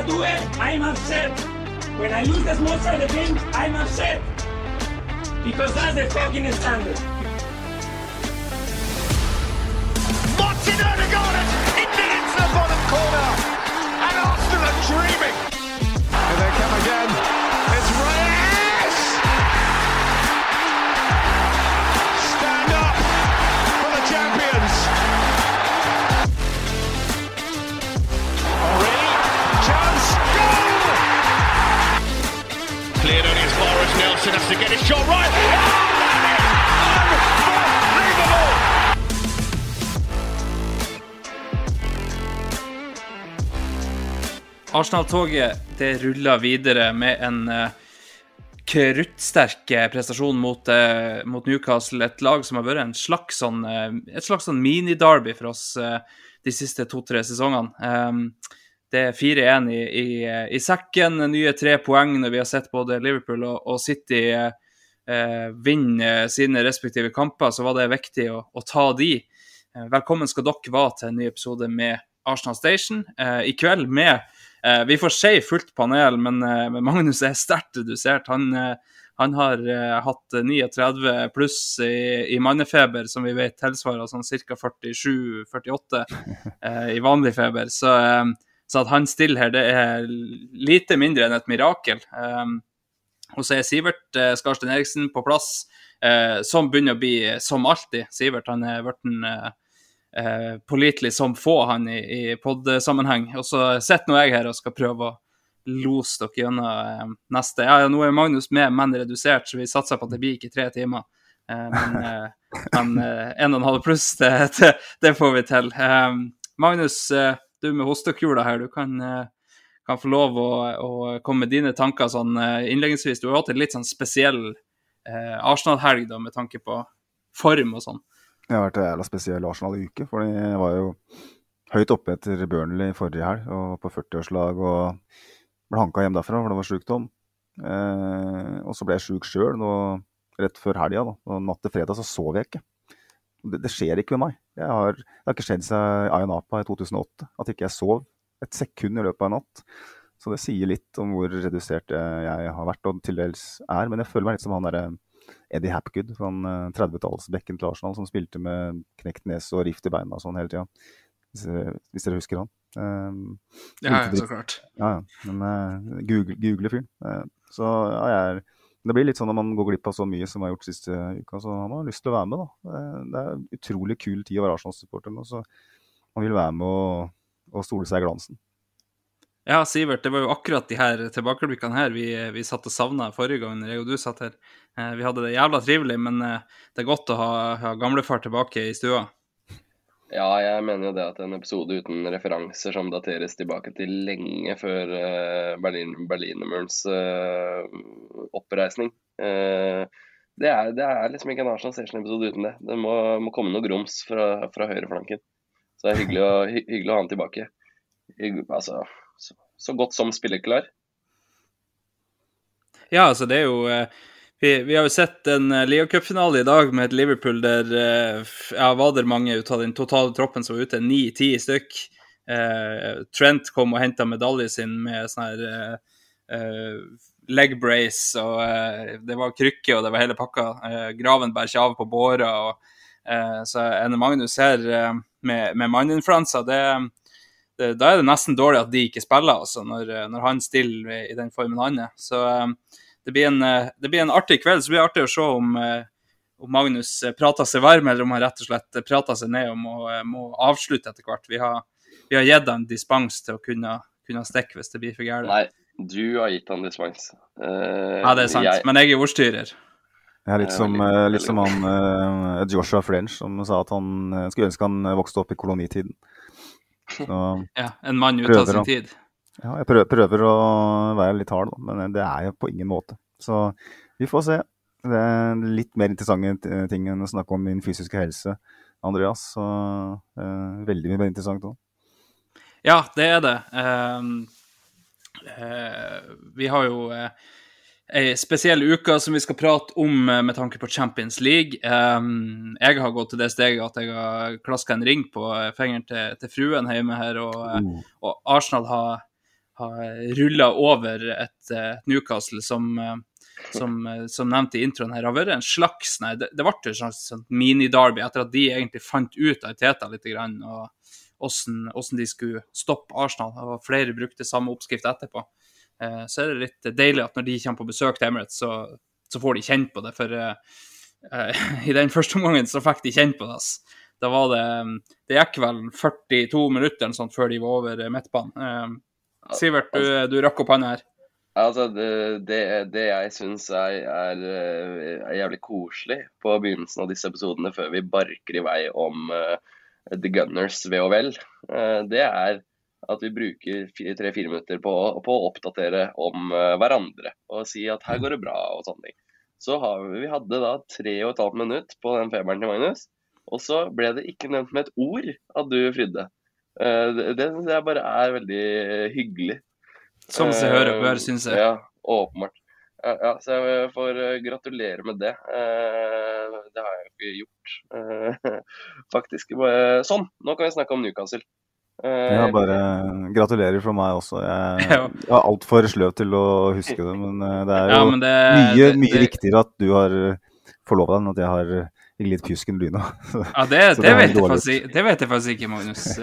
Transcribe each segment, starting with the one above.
I lose a duel, I'm upset. When I lose the small side of the game, I'm upset. Because that's the fucking standard. Martin Odegaard into into the bottom corner. And Arsenal are dreaming. Here they come again. Far has to get his shot right. Oh! Arsenal-toget det ruller videre med en uh, kruttsterk eh, prestasjon mot, eh, mot Newcastle. Et lag som har vært en slags sånn, eh, et slags sånn mini-derby for oss eh, de siste to-tre sesongene. Um, det er 4-1 i, i, i sekken, nye tre poeng når vi har sett både Liverpool og, og City eh, vinne sine respektive kamper, så var det viktig å, å ta de. Eh, Velkommen skal dere være til en ny episode med Arsenal Station. Eh, I kveld med eh, Vi får si fullt panel, men, eh, Magnus er sterkt redusert. Han, eh, han har eh, hatt 39 pluss i, i mannefeber, som vi vet tilsvarer sånn ca. 47-48 eh, i vanlig feber. Så, så at han stiller her, det er lite mindre enn et mirakel. Um, og så er Sivert eh, Skarsten Eriksen på plass, eh, som begynner å bli eh, som alltid. Sivert han er blitt eh, eh, pålitelig som få, han i, i pod-sammenheng. Og så sitter nå jeg her og skal prøve å lose dere gjennom eh, neste. Ja, nå er Magnus med, men redusert, så vi satser på at det blir ikke tre timer. Eh, men men, eh, en og en halv pluss, det, det, det får vi til. Eh, Magnus, du med hostekula her, du kan eh, kan få lov å, å komme med dine tanker sånn eh, innledningsvis. Du har hatt en litt sånn spesiell eh, Arsenal-helg da, med tanke på form og sånn. Det har vært en jævla spesiell Arsenal-uke. For jeg var jo høyt oppe etter Burnley forrige helg og på 40-årslag og ble hanka hjem derfra, for det var sjukdom. Eh, og så ble jeg sjuk sjøl rett før helga. Natt til fredag så sov jeg ikke. Det, det skjer ikke med meg. Jeg har, det har ikke skjedd seg Ayia Napa i 2008 at ikke jeg sov et sekund i løpet av en natt. Så det sier litt om hvor redusert jeg, jeg har vært, og til dels er. Men jeg føler meg litt som han derre Eddie Hapgood, fra 30-tallsbekken til Arsenal, som spilte med knekt nese og rift i beina og sånn hele tida. Hvis, hvis dere husker han. Uh, Ja, ja, så klart. ja, ja. Men uh, google, google fyren. Uh, så ja, jeg er Det blir litt sånn når man går glipp av så mye som jeg har gjort siste uka, så har lyst til å være med, da. Uh, det er utrolig kul tid å være Arsenal-supporter nå, så man vil være med og, og stole seg i glansen. Ja, Sivert, det var jo akkurat de her tilbakeblikkene her vi, vi satt og savna forrige gang jeg og du satt her. Eh, vi hadde det jævla trivelig, men eh, det er godt å ha, ha gamlefar tilbake i stua. Ja, jeg mener jo det at en episode uten referanser som dateres tilbake til lenge før eh, Berlin, Berlinermurens eh, oppreisning eh, det, er, det er liksom ikke en Arsenal Station-episode uten det. Det må, må komme noe grums fra, fra høyreflanken. Så det er hyggelig å, hy, hyggelig å ha han tilbake. Hygg, altså, så, så godt som spilleklar. Ja, altså det er jo vi, vi har jo sett en eh, ligacupfinale i dag med et Liverpool der eh, ja, var det mange ut av den totale troppen som var ute, ni-ti stykk. Eh, Trent kom og henta medaljen sin med sånn her leg brace, og det var krykke, og det var hele pakka. Graven bærer ikke av på båra. og Så Ene Magnus her med, med manninfluensa, det, det, da er det nesten dårlig at de ikke spiller, altså, når, når han stiller i den formen han er. Så det blir, en, eh, det blir en artig kveld. Så blir det artig å se om, eh, om Magnus eh, prater seg varm, eller om han rett og slett prater seg ned og må, må avslutte etter hvert. Vi har, vi har gitt han dispens til å kunne, kunne stikke hvis det blir for gærent. Nei, du har gitt han dispens. Uh, Ja, det er sant. Jeg, Men jeg er ordstyrer. Er litt som, litt som han uh, Joshua French, som sa at han skulle ønske han vokste opp i kolonitiden. Så Ja, en mann ute av sin han. tid. Ja, jeg prøver, prøver å være litt hard, men det er jeg på ingen måte. Så vi får se. Det er litt mer interessante ting enn å snakke om min fysiske helse, Andreas. Så eh, veldig mye mer interessant òg. Ja, det er det. Um, uh, vi har jo uh, ei spesiell uke som vi skal prate om uh, med tanke på Champions League. Um, jeg har gått til det steget at jeg har klaska en ring på fingeren til, til, fruen hjemme her, og, uh. og Arsenal har, har rulla over et, et Newcastle som som, som, nevnt i introen her, har vært en slags nei, Det, det ble et slags sånn mini-derby etter at de egentlig fant ut av Teta litt. Grann, og hvordan de skulle stoppe Arsenal. og Flere brukte samme oppskrift etterpå. Eh, så er det litt deilig at når de kommer på besøk til Emirates, så, så får de kjent på det. For uh, i den første omgangen så fikk de kjent på det. Da var det Det gikk vel 42 minutter sånt før de var over midtbanen. Uh, Sivert, du, du rakk opp hånda her. Altså, det, det, jeg syns er, er, er, jævlig koselig på begynnelsen av disse episodene, før vi barker i vei om uh, The Gunners ve og vel, uh, det er at vi bruker tre-fire minutter på, på, å oppdatere om uh, hverandre og si at her går det bra og sånne ting. Så har vi, vi hadde da tre og et halvt minutt på den feberen til Magnus, og så ble det ikke nevnt med et ord at du frydde. Eh, det, syns jeg bare er veldig hyggelig. Som seg høre bør, syns jeg. Ja, åpenbart. Ja, ja, så jeg får gratulere med det. Det har jeg jo ikke gjort, faktisk. Sånn, nå kan vi snakke om Newcastle. Ja, bare gratulerer fra meg også. Jeg, jeg er altfor sløv til å huske det, men eh, det er jo ja, det, mye, mye det, viktigere at du har forlova enn at jeg har litt pjusk enn lyna. Ja, det, det, vet faktisk, det, vet jeg faktisk, ikke, Magnus.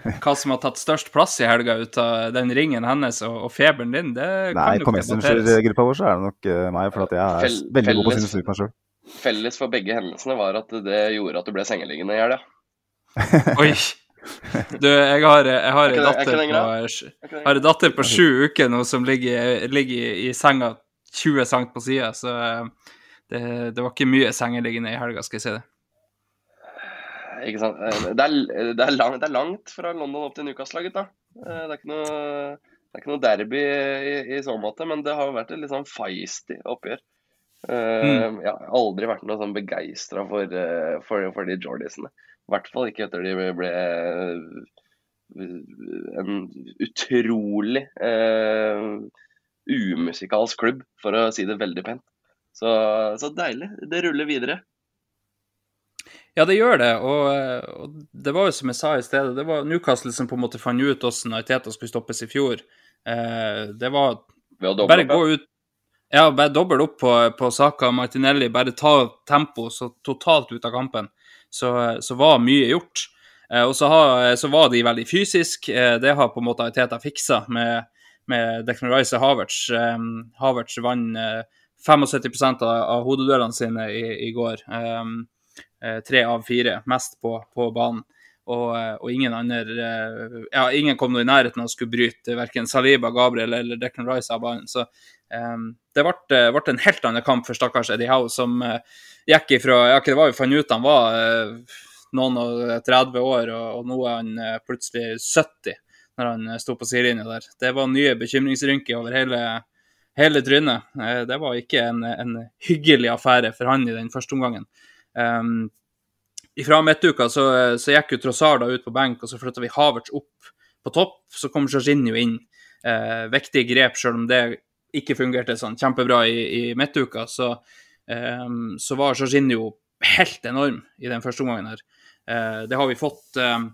Eh, hva som har tatt størst plass i helga ut av den ringen hennes og, og feberen din, det Nei, kan Nei, på Messenger-gruppa vår så er det nok uh, meg, for at jeg er Fell, veldig god på å synes ut meg sjøl. Felles for begge hendelsene var at det gjorde at du ble sengeliggende i helga. Oi! Du, jeg har, jeg har en datter, på, har en datter på sju uker nå som ligger, ligger i, i senga 20 cm på sida, så eh, det, det, var ikke mye sengeliggende i helga, skal jeg si det. Ikke sant. Eh, det er, det er, langt, det er langt, fra London opp til Newcastle, gutta. Eh, det er ikke noe, det er ikke noe derby i, i, så måte, men det har vært et litt sånn feisty oppgjør. Mm. Jeg har aldri vært noe sånn begeistra for, for, for, de Jordisene. I hvert fall ikke etter de ble uh, en utrolig uh, umusikalsk klubb, for å si det veldig pent. Så, så, deilig. Det ruller videre. Ja, det gjør det. Og, og, det var jo som jeg sa i stedet, det var Newcastle som på en måte fant ut hvordan Aiteta skulle stoppes i fjor. det var bare gå ut ja, bare dobbel opp på, på Saka Martinelli. Bare ta tempo så totalt ut av kampen. Så, så var mye gjort. Eh, og så, har, så, var de veldig fysisk. Eh, det har på en måte Ariteta fiksa med, med Declan Rice og Havertz. Eh, Havertz vant eh, 75 av, hodeduellene sine i, i går. Eh, eh, tre av fire, mest på, på banen. Og, og, ingen andre Ja, ingen kom noe i nærheten av å skulle bryte verken Saliba, Gabriel eller Declan Rice av banen. Så Um, det ble, ble, en helt annen kamp for stakkars Eddie Howe, som uh, gikk ifra ja, det var vi fant ut han var uh, noen og 30 år, og, og nå er han uh, plutselig 70 når han sto på sidelinja der. Det var nye bekymringsrynker over hele, hele trynet. det var ikke en, en, hyggelig affære for han i den første omgangen. Um, fra midtuka så, så, gikk jo Trossard ut på benk, og så flytta vi Havertz opp på topp. Så kom Jorginho inn. Uh, viktige grep, selv om det ikke fungerte sånn kjempebra i, i midtuka, så, um, så var Jorginho helt enorm i den første omgangen her. Uh, det har vi fått, um,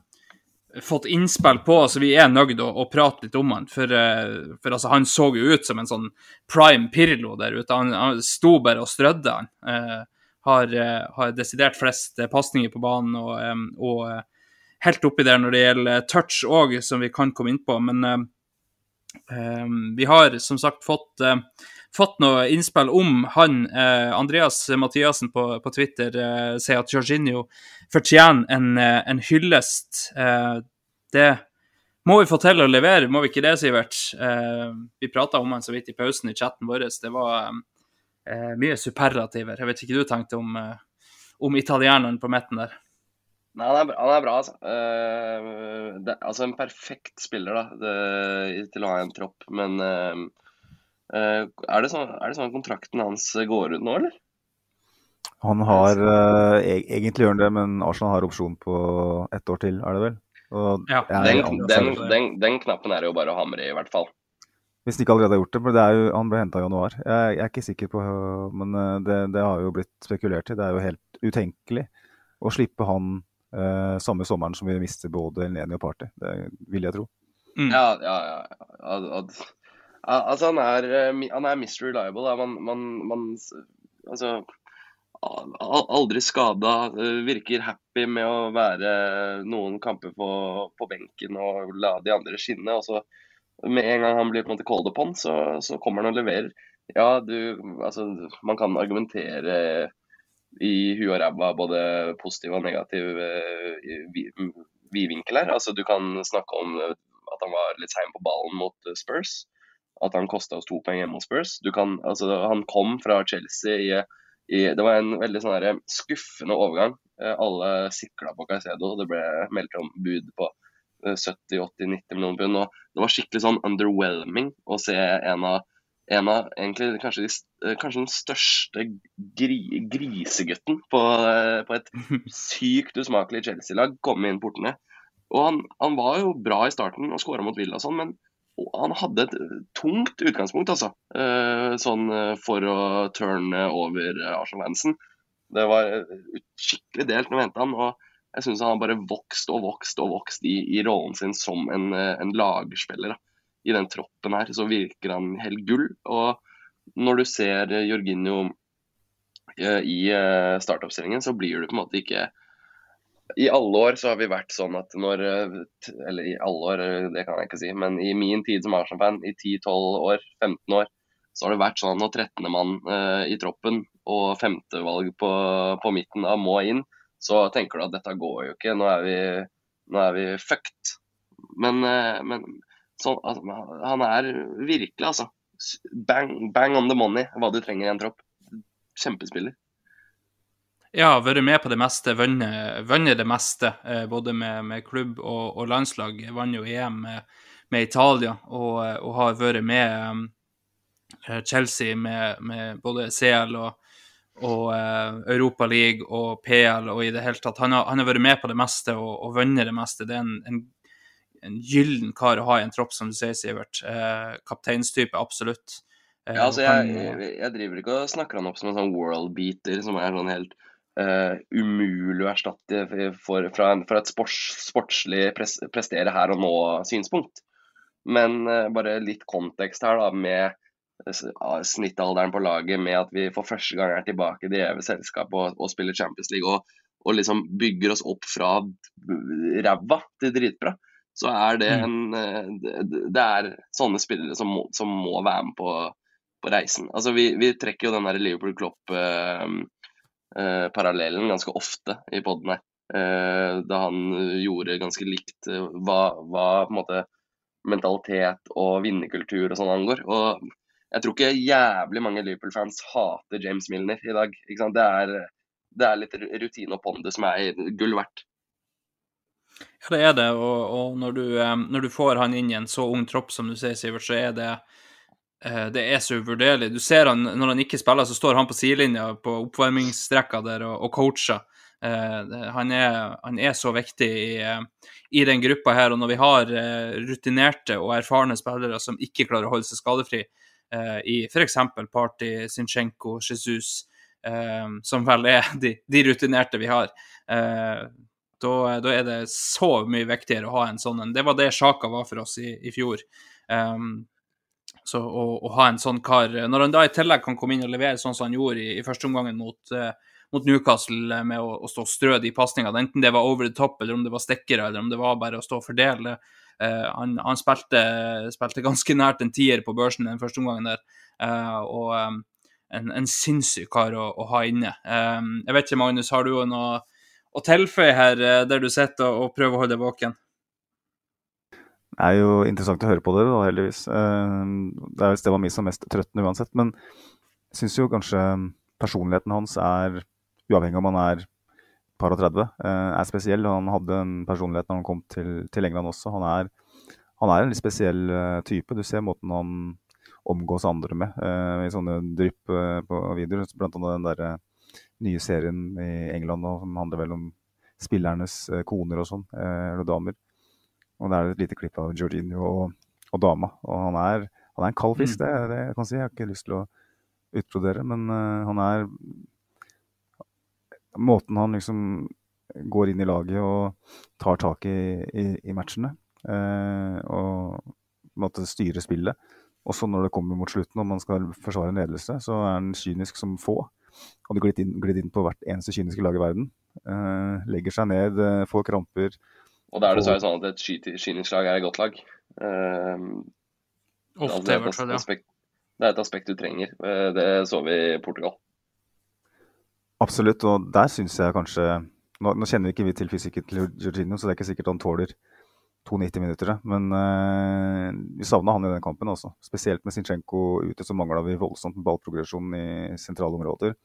fått innspill på, så vi er nøyd å, å prate litt om han. For, uh, for altså, han så jo ut som en sånn prime Pirlo der ute. Han, han sto bare og strødde, han. Uh, har, har, desidert flest pasninger på banen og, og helt oppi der når det gjelder touch òg, som vi kan komme inn på. Men Ehm, vi har som sagt fått, uh, fått noe innspill om han. Eh, Andreas Mathiassen på, på Twitter eh, sier at Jorginho fortjener en, en hyllest. det må vi få til å levere, må vi ikke det, Sivert? vi prata om han så vidt i pausen i chatten vår. Det var mye superlativer. Jeg vet ikke du tenkte om, om italieneren på midten der? Nei, han er, bra- han er bra, altså. Uh, det, altså en perfekt spiller da, det, til å ha en tropp. Men eh, eh, er, det sånn, er det sånn at kontrakten hans går ut nå, eller? Han har eh, e- Egentlig gjør han det, men Arsenal har opsjon på ett år til, er det vel? Og Ja, Den, den, den, den knappen er det jo bare å hamre i, i hvert fall. Hvis han ikke allerede har gjort det. Men det er jo, han ble henta i januar. Jeg, jeg er ikke sikker på Men eh, det, det har jo blitt spekulert i. Det er jo helt utenkelig å slippe han eh, samme sommeren som vi mister både Elneni og Party. Det vil jeg tro. Mm. Ja, ja, ja. Al- al- al- Altså, han er, eh, han er Mr. Reliable. Man, man, man Altså al- al- Aldri skada. eh, Virker happy med å være noen kamper på, på benken og la de andre skinne. Og så med en gang han blir på en måte called upon, så, så kommer han og leverer. Ja, du Altså, man kan argumentere i huet og ræva både positiv og negativ eh, vi- vidvinkel her. Altså, du kan snakke om at han var litt sein på ballen mot Spurs. At han kosta oss to poeng hjemme hos Spurs. Du kan, altså, han kom fra Chelsea i, i Det var en veldig sånn her skuffende overgang. Eh, Alle sikla på Caicedo. Det ble meldt om bud på eh, 70-80-90 millioner pund. Det var skikkelig sånn underwhelming å se en av, en av egentlig kanskje, de, eh, kanskje den største gri, grisegutten på, eh, på et sykt usmakelig Chelsea-lag komme inn portene. Og han, han var jo bra i starten og skåra mot Villa og sånn, men han hadde et tungt utgangspunkt, altså. Eh, sånn eh, for å turne over eh, Arsenal Hansen. Det var skikkelig delt når vi henta han. og jeg syns han har bare vokst og vokst og vokst i, i rollen sin som en, en lagspiller. Da. I den troppen her så virker han helt gull. Og når du ser Jorginho i startoppstillingen, så blir du på en måte ikke I alle år så har vi vært sånn at når eh, Eller i alle år, eh, det kan jeg ikke si, men i min tid som Arsenal-fan, i 10-12 år, 15 år, så har det vært sånn at når 13. mann eh, i troppen og femtevalg på, på midten da må inn, så tenker du at dette går jo ikke, nå er vi, nå er vi fucked. Men, eh, men sånn, altså, han er virkelig, altså. Bang, bang on the money, hva du trenger i en tropp. Kjempespiller. Ja, vært med på det meste, vunnet det meste, eh, både med, med klubb og, og landslag. Vant jo EM med, med Italia, og, eh, og har vært med eh, Chelsea med, med både CL og, og Europa League og PL og i det hele tatt. Han har, han har vært med på det meste og, og vunnet det meste. Det er en, en, en gyllen kar å ha i en tropp, som du sier, Sivert. Kapteinstype, absolutt. Ja, altså, jeg, jeg, driver ikke og snakker han opp som en sånn world beater som er sånn helt eh, umulig å erstatte for, fra, en, fra et sports, sportslig pres, prestere her og nå-synspunkt. Men uh, bare litt kontekst her, da, med snittalderen på laget, med at vi for første gang er tilbake i det evige selskapet og, og spiller Champions League, og, og liksom bygger oss opp fra ræva til dritbra, så er det en eh, Det, det er sånne spillere som må, som må være med på på reisen. Altså, vi, vi trekker jo den der Liverpool-Klopp-parallellen ganske ofte i poden. Eh, da han gjorde ganske likt eh, hva, hva på en måte mentalitet og vinnerkultur og sånn angår. Og jeg tror ikke jævlig mange Liverpool-fans hater James Milner i dag. Det, er, det er litt rutine og pondus som er gull verdt. Ja, det er det. Og, og når, du, eh, når du får han inn i en så ung tropp som du sier, Sivert, så er det eh, det er så uvurderlig. Du ser han når han ikke spiller, så står han på sidelinja på oppvarmingsstrekka der og, og coacher. Uh, han, er, han er så viktig i, uh, i den gruppa her. Og når vi har uh, rutinerte og erfarne spillere som ikke klarer å holde seg skadefri, eh, i f.eks. Party, Sinchenko, Jesus, eh, som vel er de, de rutinerte vi har, eh, da er det så mye viktigere å ha en sånn en. Det var det Sjaka var for oss i, i fjor. Um, så å, å ha en sånn kar Når han da i tillegg kan komme inn og levere sånn som han gjorde i, i første omgangen mot, uh, mot Newcastle eh, med å, å stå og strø de pasningene, enten det var over the top, eller om det var stikkere, eller om det var bare å stå og fordele uh, Han, han spilte, spilte ganske nært en tier på børsen den første omgangen der, uh, og um, en, en sinnssyk kar å, å ha inne. Um, jeg vet ikke, Magnus, har du noe å tilføye her, eh, der du sitter og prøver å holde deg våken? Det er jo interessant å høre på dere, da, heldigvis. Eh, Det er visst Stefan var som er mest trøttende uansett. Men jeg syns jo kanskje personligheten hans er, uavhengig om han er par og 30, eh, er spesiell. Han hadde en personlighet når han kom til, til England også. Han er, han er en litt spesiell uh, type. Du ser måten han omgås andre med i sånne drypp på videoer. Blant annet den der nye serien i England som handler vel om spillernes koner og sånn, eller damer. Og det er et lite klipp av Georginio og, og dama. Og han er, han er en kald fisk, mm. det, det jeg kan si. Jeg har ikke lyst til å utbrodere, men han er måten han liksom går inn i laget og tar tak i, i, i matchene. uh, og måtte styre spillet. Også når det kommer mot slutten og man skal forsvare en ledelse, så er han kynisk som få. Hadde glidd inn, glidd inn på hvert eneste kyniske lag i verden. Uh, legger seg ned, får kramper. Og da er det dessverre sånn at et kynisk lag er et godt lag. Uh, Ofte, altså, i hvert fall, ja. Det er et aspekt du trenger. Uh, det så vi i Portugal. Absolutt, og der syns jeg kanskje nå, nå, kjenner ikke vi til fysikken til Jorginho, så det er ikke sikkert han tåler 92 minutter. Men uh, vi savna han i den kampen også. Spesielt med Zinchenko ute, så mangla vi voldsomt ballprogresjon i sentrale områder.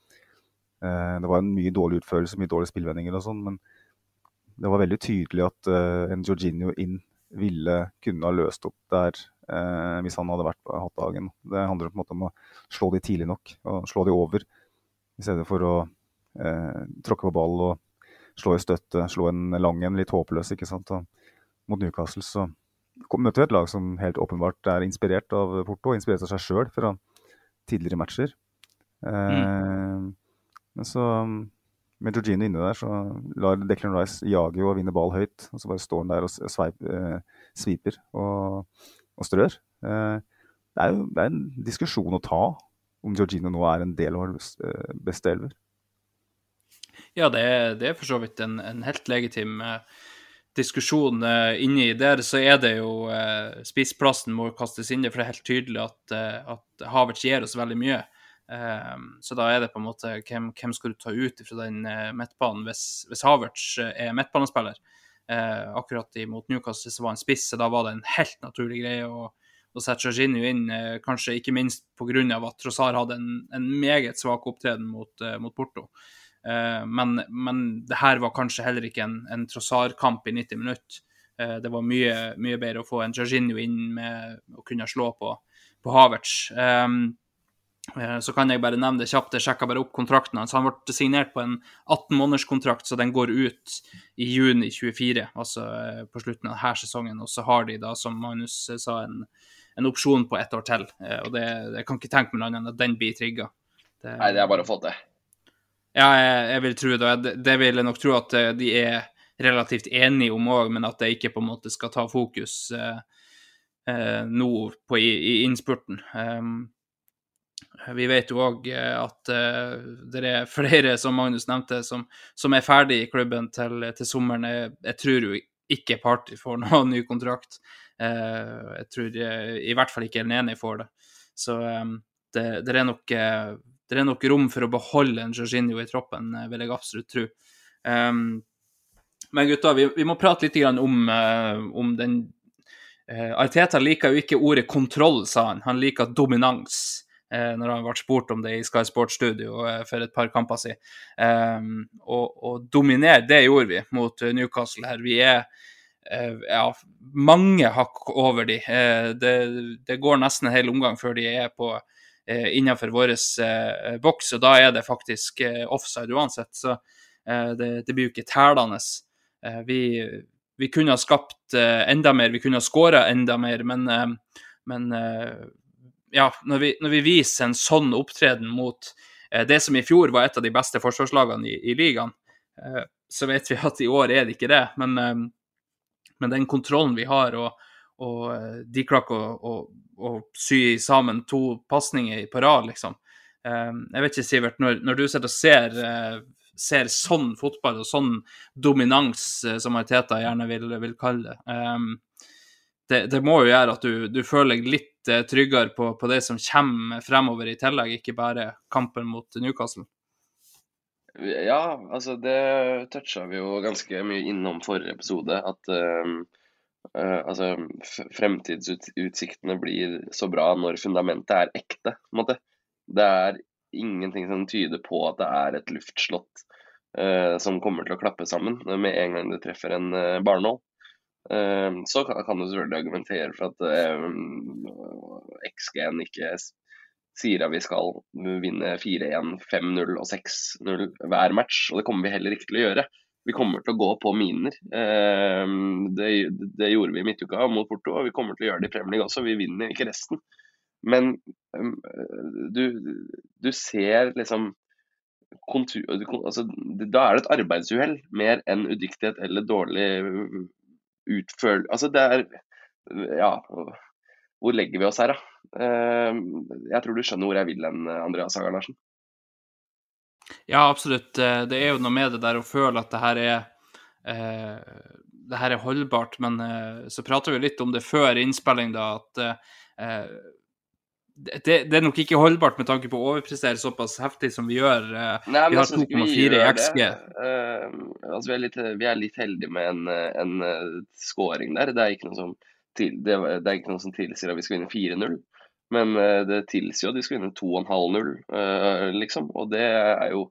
Uh, det var en mye dårlig utførelse, mye dårlige spillvendinger og sånn, men det var veldig tydelig at uh, en Jorginho inn ville kunne ha løst opp der hvis han hadde vært på hatt dagen. Det handler på en måte om å slå de tidlig nok, og slå de over, i stedet for å uh, tråkke på ball og slå i støtte, slå en lang en, litt håpløs. ikke sant? Og mot Newcastle så møter vi et lag som helt åpenbart er inspirert av Porto, og inspirert av seg sjøl fra tidligere matcher. Mm. Men så med Georgino inne der, så lar Declan Rice jage og vinne ball høyt. Og så bare står han der og sveip, eh, og, og strør. Eh, det, er jo det er en diskusjon å ta om Georgino nå er en del av vår eh, beste elver. Ja, det er, det er for så vidt en, en helt legitim uh, diskusjon. Inni der så er det jo Spissplassen må kastes inn, for det er helt tydelig at, at Havertz gir oss veldig mye. Så da er det på en måte hvem, hvem skal du ta ut fra den midtbanen hvis, hvis Havertz er midtbanespiller? akkurat imot Newcastle så var han spiss, så da var det en helt naturlig greie å, å sette Jorginho inn, kanskje ikke minst pga. at Trossar hadde en, en meget svak opptreden mot, mot Porto. Eh, men, men det her var kanskje heller ikke en, en Trossar-kamp i 90 minutter. Eh, det var mye, mye, bedre å få en Jorginho inn med å kunne slå på, på Havertz. Så kan jeg bare nevne det kjapt, jeg sjekka bare opp kontrakten hans. Han ble signert på en 18 måneders kontrakt, så den går ut i juni 24, altså på slutten av denne sesongen. Og så har de da, som Magnus sa, en, en opsjon på ett år til. Og det, jeg kan ikke tenke meg noe annet enn at den blir trigga. Nei, det er bare å få til. Ja, jeg, jeg, vil tro det. Det vil jeg nok tro at eh, de er relativt enige om òg, men at det ikke på en måte skal ta fokus eh, eh, nå på, i, i innspurten. Um, vi vet jo òg eh, at uh, det er flere, som Magnus nevnte, som, som er ferdig i klubben til, til sommeren. Jeg, jeg, tror jo ikke Party får noen ny kontrakt. Uh, jeg tror jeg, i hvert fall ikke Elneni får det. Så det, det, er nok det er nok rom for å beholde en Jorginho i troppen, eh, vil jeg absolutt tro. Men gutta, vi, vi, må prate litt om, om den Arteta liker jo ikke ordet kontroll, sa han. Han liker dominans. Uh, når han ble spurt om det i Sky Sports Studio for et par kamper siden. Um, og, og dominere, det gjorde vi mot Newcastle her. Vi er ja, mange hakk over de. Det, det, går nesten en hel omgang før de er på eh, innenfor vår eh, boks, og da er det faktisk eh, offside uansett. Så eh, det, det, blir jo ikke tælende. Eh, vi, vi, kunne ha skapt eh, enda mer, vi kunne ha skåra enda mer, men, men ja, når vi, når vi, viser en sånn opptreden mot det som i fjor var et av de beste forsvarslagene i, i ligaen, så vet vi at i år er det ikke det. Men, men den kontrollen vi har, og, og de klarer å, sy sammen to pasninger på rad, liksom. Ehm, jeg vet ikke, Sivert, når, når du sitter og ser, eh, ser, sånn fotball og sånn dominans, eh, som Arteta gjerne vil, vil kalle det, det, det, må jo gjøre at du, du føler deg litt eh, tryggere på, på, det som kommer fremover i tillegg, ikke bare kampen mot Newcastle? Ja, altså det toucha vi jo ganske mye innom forrige episode. At uh, Uh, altså, fremtidsutsiktene blir så bra når fundamentet er ekte. på en måte. Det er ingenting som tyder på at det er et luftslott uh, som kommer til å klappe sammen med en gang det treffer en barnål. Eh, så kan, du selvfølgelig argumentere for at eh, XG-en ikke sier at vi skal vinne 4-1, 5-0 og 6-0 hver match, og det kommer vi heller ikke til å gjøre. Vi kommer til å gå på miner. Det, det gjorde vi i midtuka mot Porto, og vi kommer til å gjøre det i Premier League også. Vi vinner ikke resten. Men du, du ser liksom kontur, altså, Da er det et arbeidsuhell mer enn udyktighet eller dårlig utførelse Altså det er Ja, hvor legger vi oss her, da? Jeg tror du skjønner hvor jeg vil hen, Andreas Hagar Larsen. Ja, absolutt. Det er jo noe med det der å føle at det her er eh, det her er holdbart, men eh, så prater vi litt om det før innspilling, da, at eh, det, det, er nok ikke holdbart med tanke på å overprestere såpass heftig som vi gjør. Nei, vi har 2,4 i XG. Uh, altså, vi, er litt, vi, er litt, heldige med en, en scoring der. Det er, ikke noe som, til, det, det ikke noe som tilsier at vi skal vinne 4-0. Men det tilsier jo at vi skal vinne 2,5-0, uh, liksom. Og det er jo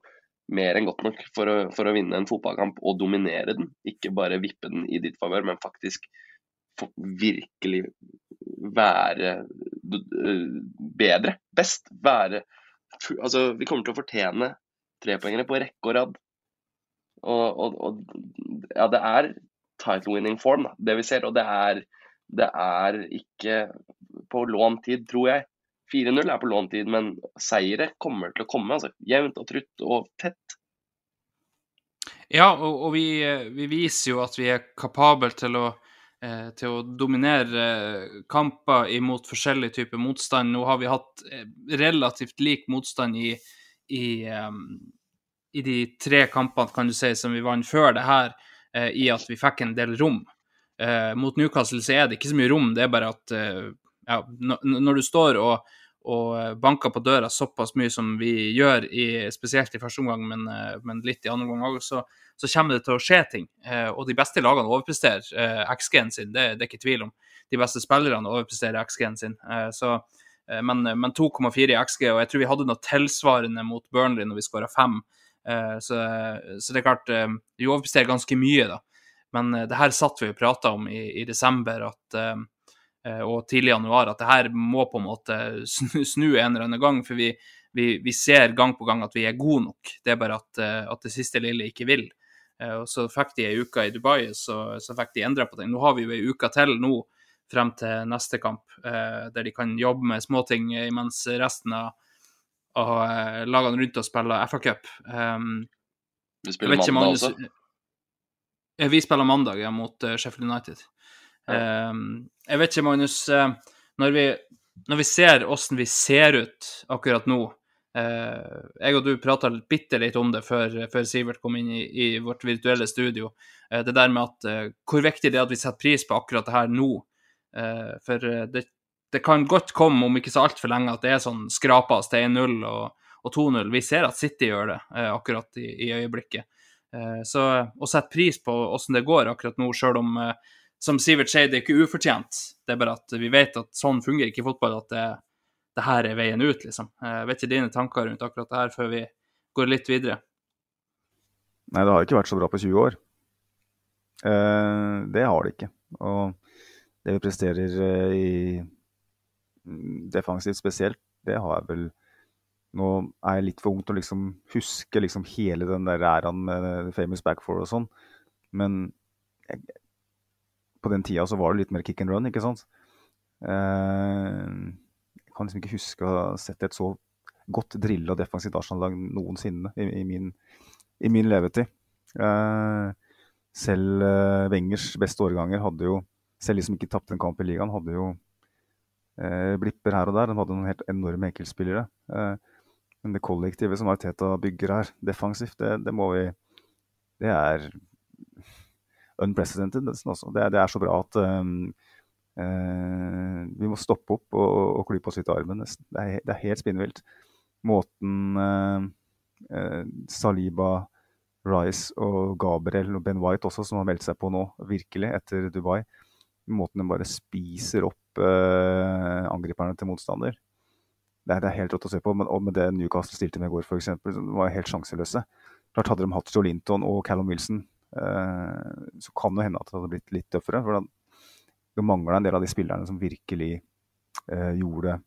mer enn godt nok for å, for å, vinne en fotballkamp og dominere den. Ikke bare vippe den i ditt favør, men faktisk virkelig være bedre, best, være Altså, vi kommer til å fortjene trepoengere på rekke og rad. Og, og, og, ja, det er title winning form, det vi ser. Og det er, det er ikke på lånt tid, tror jeg. 4-0 er på lånt tid, men seire kommer til å komme. altså Jevnt og trutt og tett. Ja, og, og vi, vi, viser jo at vi er kapable til å Eh, til å dominere eh, kamper imot forskjellig type motstand. Nå har vi hatt eh, relativt lik motstand i, i, i, de tre kampene kan du si, som vi vant før det her, i at vi fikk en del rom. mot Newcastle så er det ikke så mye rom, det er bare at ja, når du står og, og banker på døra såpass mye som vi gjør, i, spesielt i første omgang, men, men litt i andre omgang òg, så, så kommer det til å skje ting. Eh, og de beste lagene overpresterer eh, XG-en sin, det, det, er ikke tvil om. De beste spillerne overpresterer XG-en sin. Eh, så, men, men 2,4 i XG, og jeg tror vi hadde noe tilsvarende mot Burnley når vi skåra fem. Så, så, det er klart, vi overpresterer ganske mye, da. Men det her satt vi og prata om i, i desember at, og tidlig januar, at det her må på en måte snu, snu en eller annen gang. For vi, vi, vi, ser gang på gang at vi er gode nok. Det er bare at, at det siste lille ikke vil. Eh, og så fikk de ei uke i Dubai, så, så fikk de endra på ting. Nå har vi jo ei uke til nå frem til neste kamp, eh, der de kan jobbe med småting mens resten av, av eh, lagene rundt oss spiller FA-cup. Um, vi spiller mandag også? Vi spiller mandag, ja, mot Sheffield United. Um, jeg vet ikke, Magnus, når vi, når vi ser åssen vi ser ut akkurat nå, Eh, jeg og du prata bitte litt om det før, før, Sivert kom inn i, i vårt virtuelle studio. Eh, det der med at eh, hvor viktig det er at vi setter pris på akkurat det her nå. for det, det, kan godt komme, om ikke så altfor lenge, at det er sånn skrapas til 1-0 og, og 2-0. Vi ser at City gjør det akkurat i, i øyeblikket. så å sette pris på åssen det går akkurat nå, sjøl om som Sivert sier, det er ikke ufortjent. Det er bare at vi vet at sånn fungerer ikke fotball. at det det her er veien ut, liksom. Jeg vet ikke dine tanker rundt akkurat det her før vi går litt videre? Nei, det har ikke vært så bra på 20 år. Eh, det har det ikke. Og det vi presterer eh, i defensivt spesielt, det har jeg vel Nå er jeg litt for ung til å liksom huske liksom hele den der æraen med famous back four og sånn, men jeg, på den tida så var det litt mer kick and run, ikke sant? jeg kan liksom ikke huske å ha sett et så godt drilla defensivt Arsenal-lag noensinne i, i, min, i, min, levetid. Eh, selv eh, Wengers beste årganger hadde jo, selv de som ikke tapte en kamp i ligaen, hadde jo eh, blipper her og der. De hadde noen helt enorme enkeltspillere. Eh, men det kollektive som Arteta bygger her, defensivt, det, det må vi Det er unprecedented, nesten også. Det, det, er så bra at um, uh, vi må stoppe opp og, og klype oss litt i armen. Det er, det er helt spinnvilt. Måten uh, uh, Saliba, Rice og Gabriel og Ben White også, som har meldt seg på nå, virkelig, etter Dubai. Måten de bare spiser opp angriperne til motstander. Det er, det er, helt rått å se på. Men, og med det Newcastle stilte med i går, f.eks., var helt sjanseløse. klart Hadde de hatt Joe Linton og Callum Wilson, så kan det hende at det hadde blitt litt tøffere. For det mangla en del av de spillerne som virkelig eh, gjorde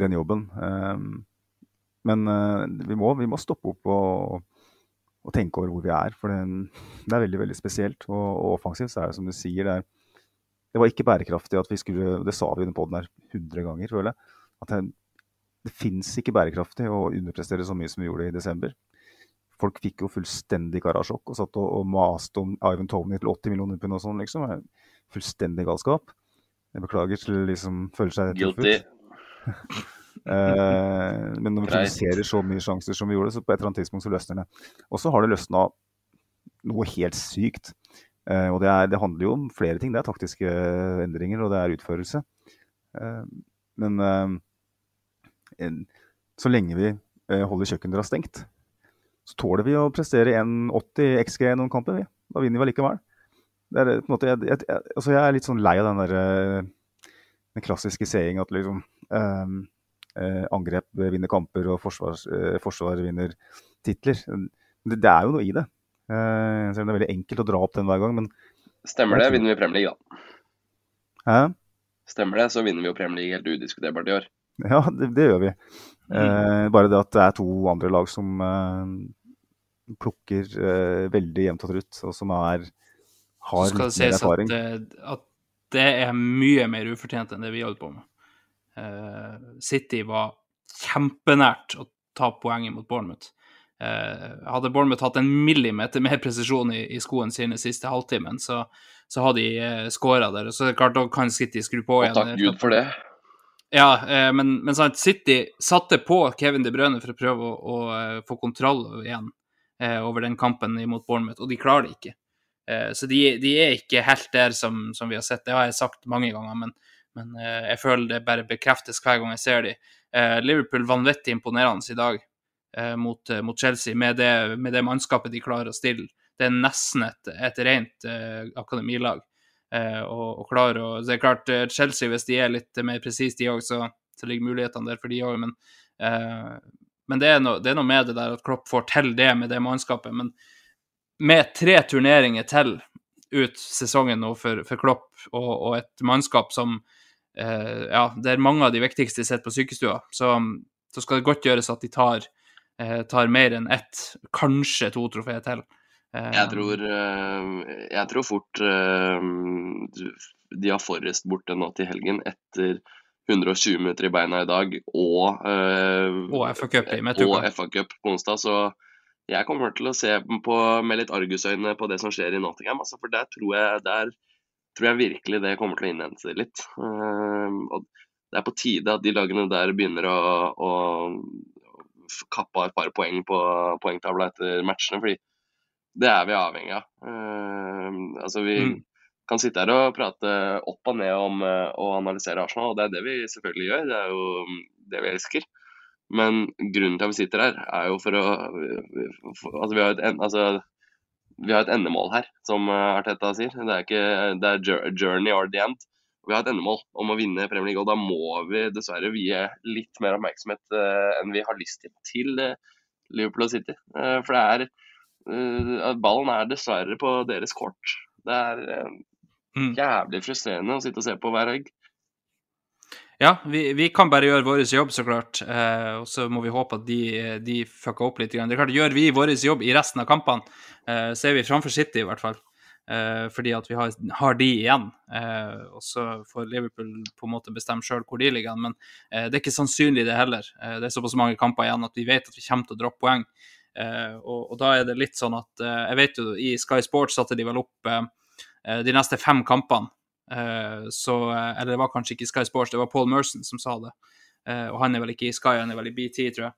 den jobben. Eh, men eh, vi må, vi, må, stoppe opp og, og, tenke over hvor vi er. For det, det er veldig veldig spesielt. Og, og, offensivt så er det som du sier, det, er, det var ikke bærekraftig at vi skulle Det sa vi på poden her 100 ganger, føler jeg. At det, det fins ikke bærekraftig å underprestere så mye som vi gjorde i desember. Folk fikk jo fullstendig karasjokk og satt og, og maste om Ivan Tony til 80 millioner pund og sånn, liksom. Fullstendig galskap. Jeg beklager til de som føler seg truffet. eh, men når vi produserer så mye sjanser som vi gjorde, så på et eller annet tidspunkt så løsner det. Og så har det løsna noe helt sykt. Eh, og det, er, det, handler jo om flere ting. Det er taktiske endringer, og det er utførelse. Eh, men en, så lenge vi eh, holder kjøkkendøra stengt, så tåler vi å prestere 1,80 XG i noen kamper. Vi. Da vinner vi allikevel. Det er, på en måte, jeg, jeg, altså jeg, er litt sånn lei av den, der, eh, den klassiske seing at liksom, eh, eh, angrep vinner kamper og forsvar, eh, forsvar vinner titler. Det, det, er jo noe i det. Eh, selv om det er veldig enkelt å dra opp den hver gang. Men Stemmer det, vinner vi Premier League, da. Hæ? Stemmer det, så vinner vi jo Premier League helt udiskuterbart i år. Ja, det, det gjør vi. Mm. Eh, bare det at det er to andre lag som eh, plukker eh, veldig jevnt og trutt, og som er, har litt mer erfaring. At, at, det er mye mer ufortjent enn det vi holdt på med. Uh, City var kjempenært å ta poenget mot Bournemouth. Uh, hadde Bournemouth hatt en millimeter mer presisjon i, i skoene sine siste halvtimen, så, så hadde de uh, skåra der. Så det er klart, da kan City skru på igjen. Og takk Gud for det. Ja, eh, men, men sant, City satte på Kevin De Bruyne for å prøve å, å, eh, få kontroll igjen eh, over den kampen mot Bournemouth, og de klarer det ikke. Så de, de, er ikke helt der som, som, vi har sett. Det har jeg sagt mange ganger, men, men jeg føler det bare bekreftes hver gang jeg ser. Eh, Liverpool vanvittig imponerende i dag mot, mot, Chelsea, med det, med det, mannskapet de klarer å stille. Det er nesten et, et rent akademilag. Eh, og, og klare å Det er klart, eh, Chelsea, hvis de er litt mer presise, de òg, så, så, ligger mulighetene der for de òg. Men, eh, men det, er no, det, er noe med det der at Klopp får til det med det mannskapet. Men med tre turneringer til ut sesongen nå for, for Klopp, og, og, et mannskap som Ja, det er mange av de viktigste sitter på sykestua, så, så, skal det godt gjøres at de tar, tar mer enn ett, kanskje to trofeer til. Jeg eh, tror, eh, jeg tror fort eh, de har Forrest borte nå til helgen etter 120 minutter i beina i dag og, og FA Cup på onsdag. Så jeg kommer til å se på, med litt argusøyne på det som skjer i Nottingham. Altså, for der tror, jeg, der tror jeg virkelig det kommer til å innhente seg litt. Og det er på tide at de lagene der begynner å, å kappe av et par poeng på poengtavla etter matchene. fordi det er vi avhengig av. Uh, altså vi mm. kan sitte her og prate opp og ned om uh, analysere Arsenal, og det er det vi selvfølgelig gjør. Det er jo mm, det vi elsker. Men grunnen til at vi sitter her, er jo for å altså, vi har et, altså, vi har et endemål her, som uh, Arteta sier. Det er, ikke, det er journey or the end. Vi har et endemål om å vinne Premier League, og da må vi dessverre vie litt mer oppmerksomhet uh, enn vi har lyst til til Liverpool og City. for det er Eh, ballen er dessverre på deres kort. Det er eh, mm. jævlig frustrerende å sitte og se på hver helg. Ja, vi, vi, kan bare gjøre vår jobb, så klart. Eh, og så må vi håpe at de, de fucker opp litt. Det er klart, Gjør vi vår jobb i resten av kampene, eh, så er vi framfor City, i hvert fall. Eh, fordi at vi har, har de igjen. Eh, og så får Liverpool på en måte bestemme sjøl hvor de ligger. Men det er ikke sannsynlig, det heller. det er såpass mange kamper igjen at vi vet at vi kommer til å droppe poeng. Eh, og, og, da er det litt sånn at eh, Jeg vet jo i Sky Sports satte de vel opp eh, de neste fem kampene. så Eller det var kanskje ikke Sky Sports, det var Paul Merson som sa det. og han er vel ikke i Sky, han er vel i BT, tror jeg.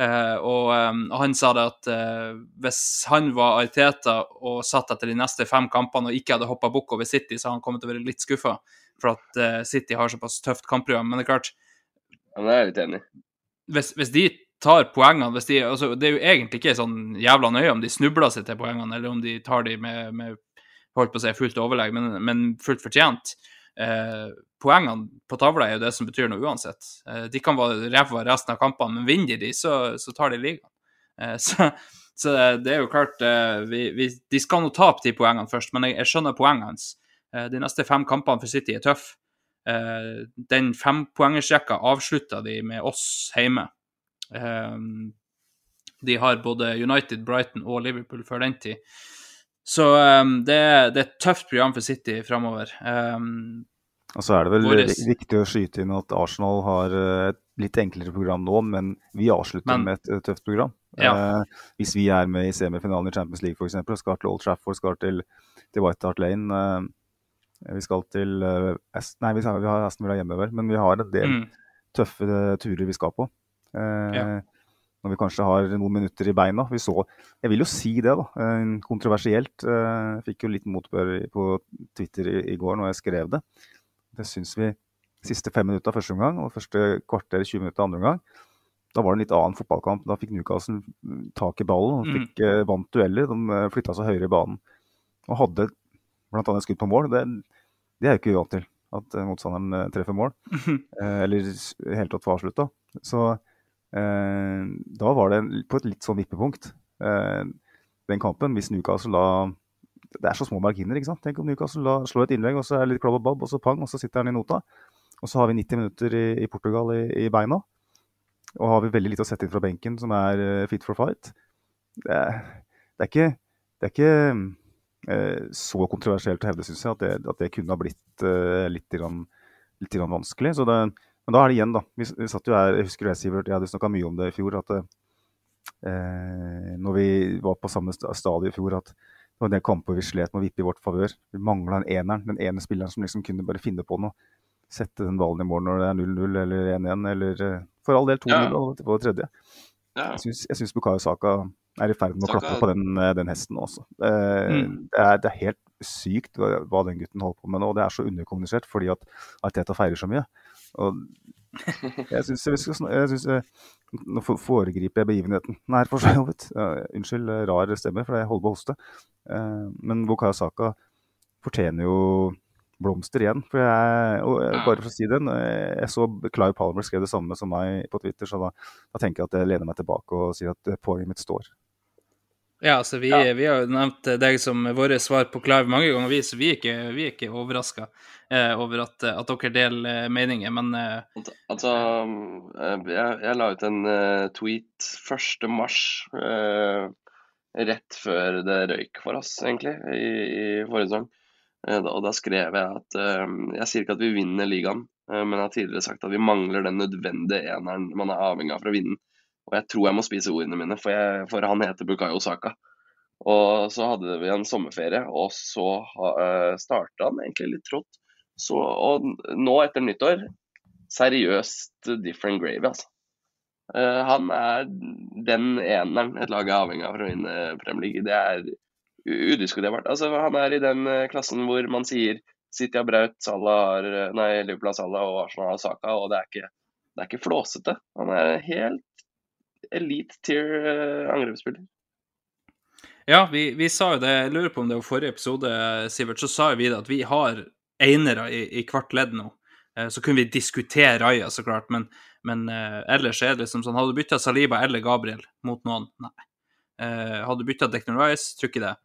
Uh, og, um, han sa det at uh, hvis han var Ariteta og satt etter de neste fem kampene og ikke hadde hoppa bukk over City, så hadde han kommet til å være litt skuffa for at uh, City har såpass tøft kampprogram. Men det er klart Han er jeg litt enig Hvis, hvis de tar poengene hvis de, altså, Det er jo egentlig ikke sånn jævla nøye om de snubler seg til poengene, eller om de tar de med, med holdt på å si fullt overlegg, men, men fullt fortjent. Eh, poengene på tavla er jo det som betyr noe uansett. Eh, de kan være ræva resten av kampene, men vinner de, så, så tar de ligaen. Eh, så, Så det er jo klart eh, vi, vi, De skal nå tape de poengene først, men jeg, jeg skjønner poengene hans. Eh, de neste fem kampene for City er tøffe. Eh, den fempoengersrekka avslutta de med oss hjemme. Eh, de har både United, Brighton og Liverpool før den tid. Så um, det, det, er et tøft program for City framover. Um, og så er det vel Våres- viktig å skyte inn at Arsenal har eh, et litt enklere program nå, men vi avslutter Men- med et tøft program. Ja. Eh, hvis vi er med i semifinalen i Champions League f.eks., skal til Old Trafford, skal til, til White Hart Lane eh, Vi skal til eh, Nei, vi har, Aston Villa hjemme, vel, men vi har en del mm, tøffe turer vi skal på. Eh, Ja. Når vi kanskje har noen minutter i beina. Vi så, jeg vil jo si det, da. eh, Kontroversielt. eh, Fikk jo litt motbør på Twitter i, går når jeg skrev det. Det syns vi siste fem minutter første omgang og første kvarter 20 minutter andre omgang. Da var det en litt annen fotballkamp. Da fikk Newcastle mm, tak i ballen og Mm. fikk mm. vant dueller. De flytta seg høyere i banen og hadde bl.a. skudd på mål. Det, det er jo ikke vi vant til, at motstanderen treffer mål. Eh, eller i det hele tatt får avslutta. Så da var det på et litt sånn vippepunkt, eh, den kampen. Hvis Newcastle da Det er så små marginer, ikke sant. Tenk om Newcastle da slår et innlegg, og så er det litt klabb og babb, og så pang, og så sitter han i nota. Og så har vi 90 minutter i, i Portugal i, i beina. Og har vi veldig lite å sette inn fra benken som er eh, fit for fight. Det er, det er ikke, det er ikke eh, så kontroversielt å hevde, syns jeg, at det, at det kunne ha blitt eh, litt, grann, litt grann vanskelig. Så det, men da er det igjen, da. Vi, vi satt jo her, jeg husker det, Sivert, jeg hadde snakka mye om det i fjor. at eh, Når vi var på samme stadium i fjor, at det var en del kamper vi slet med å vippe i vårt favør. Vi mangla en eneren, den ene spilleren som liksom kunne bare finne på noe. Sette den ballen i mål når det er 0-0 eller 1-1, eller eh, for all del 2-0 Ja. og på det tredje. Ja. Jeg syns, Bukayo Saka er i ferd med å klatre på den, eh, den hesten også. Eh, Mm. det, er, det er helt sykt hva, hva den gutten holder på med nå, og det er så underkommunisert fordi at Arteta feirer så mye. Og jeg syns vi skal eh, Nå foregriper jeg begivenheten. Nei, for så vidt. Unnskyld, eh, rar stemme, for jeg holder på å hoste. Eh, men Bukayo Saka fortjener jo blomster igjen. For jeg, og bare for å si det, jeg så Clive Palmer skrev det samme som meg på Twitter, så da, da tenker jeg at jeg lener meg tilbake og sier at poenget mitt står. Ja, altså vi, vi har jo nevnt deg som våre svar på Clive mange ganger, vi, så vi er ikke, vi er ikke overraska eh, over at, at dere deler eh, meninger. Men eh, Altså, eh, jeg, jeg la ut en eh, tweet 1. mars, eh, rett før det røyk for oss, egentlig, i, i forrige sesong. Og da skrev jeg at Jeg sier ikke at vi vinner ligaen, men jeg har tidligere sagt at vi mangler den nødvendige eneren man er avhengig av for å vinne. Og jeg tror jeg må spise ordene mine, for, jeg, for han heter Bukayo Saka. Og så hadde vi en sommerferie, og så uh, starta han egentlig litt trått. Så, og nå etter nyttår seriøst different gravy, altså. Uh, han er den eneren et lag er avhengig av for å vinne Premier League. Det er u- Altså, han er i den eh, klassen hvor man sier City har Braut, Salah har eh, Nei, Liverpool har Salah og Arsenal har Saka, og det er ikke, det er ikke flåsete. Han er helt elite tier eh, angrepsspiller. ja, vi, vi sa jo det, jeg lurer på om det var forrige episode, Sivert, så sa vi det at vi har einere i, i hvert ledd nå. Eh, Så kunne vi diskutere Raja, så klart, men, men eh, ellers er det liksom sånn Hadde du bytta Saliba eller Gabriel mot noen? Nei. Hadde du bytta Declan Rice? Tror ikke det.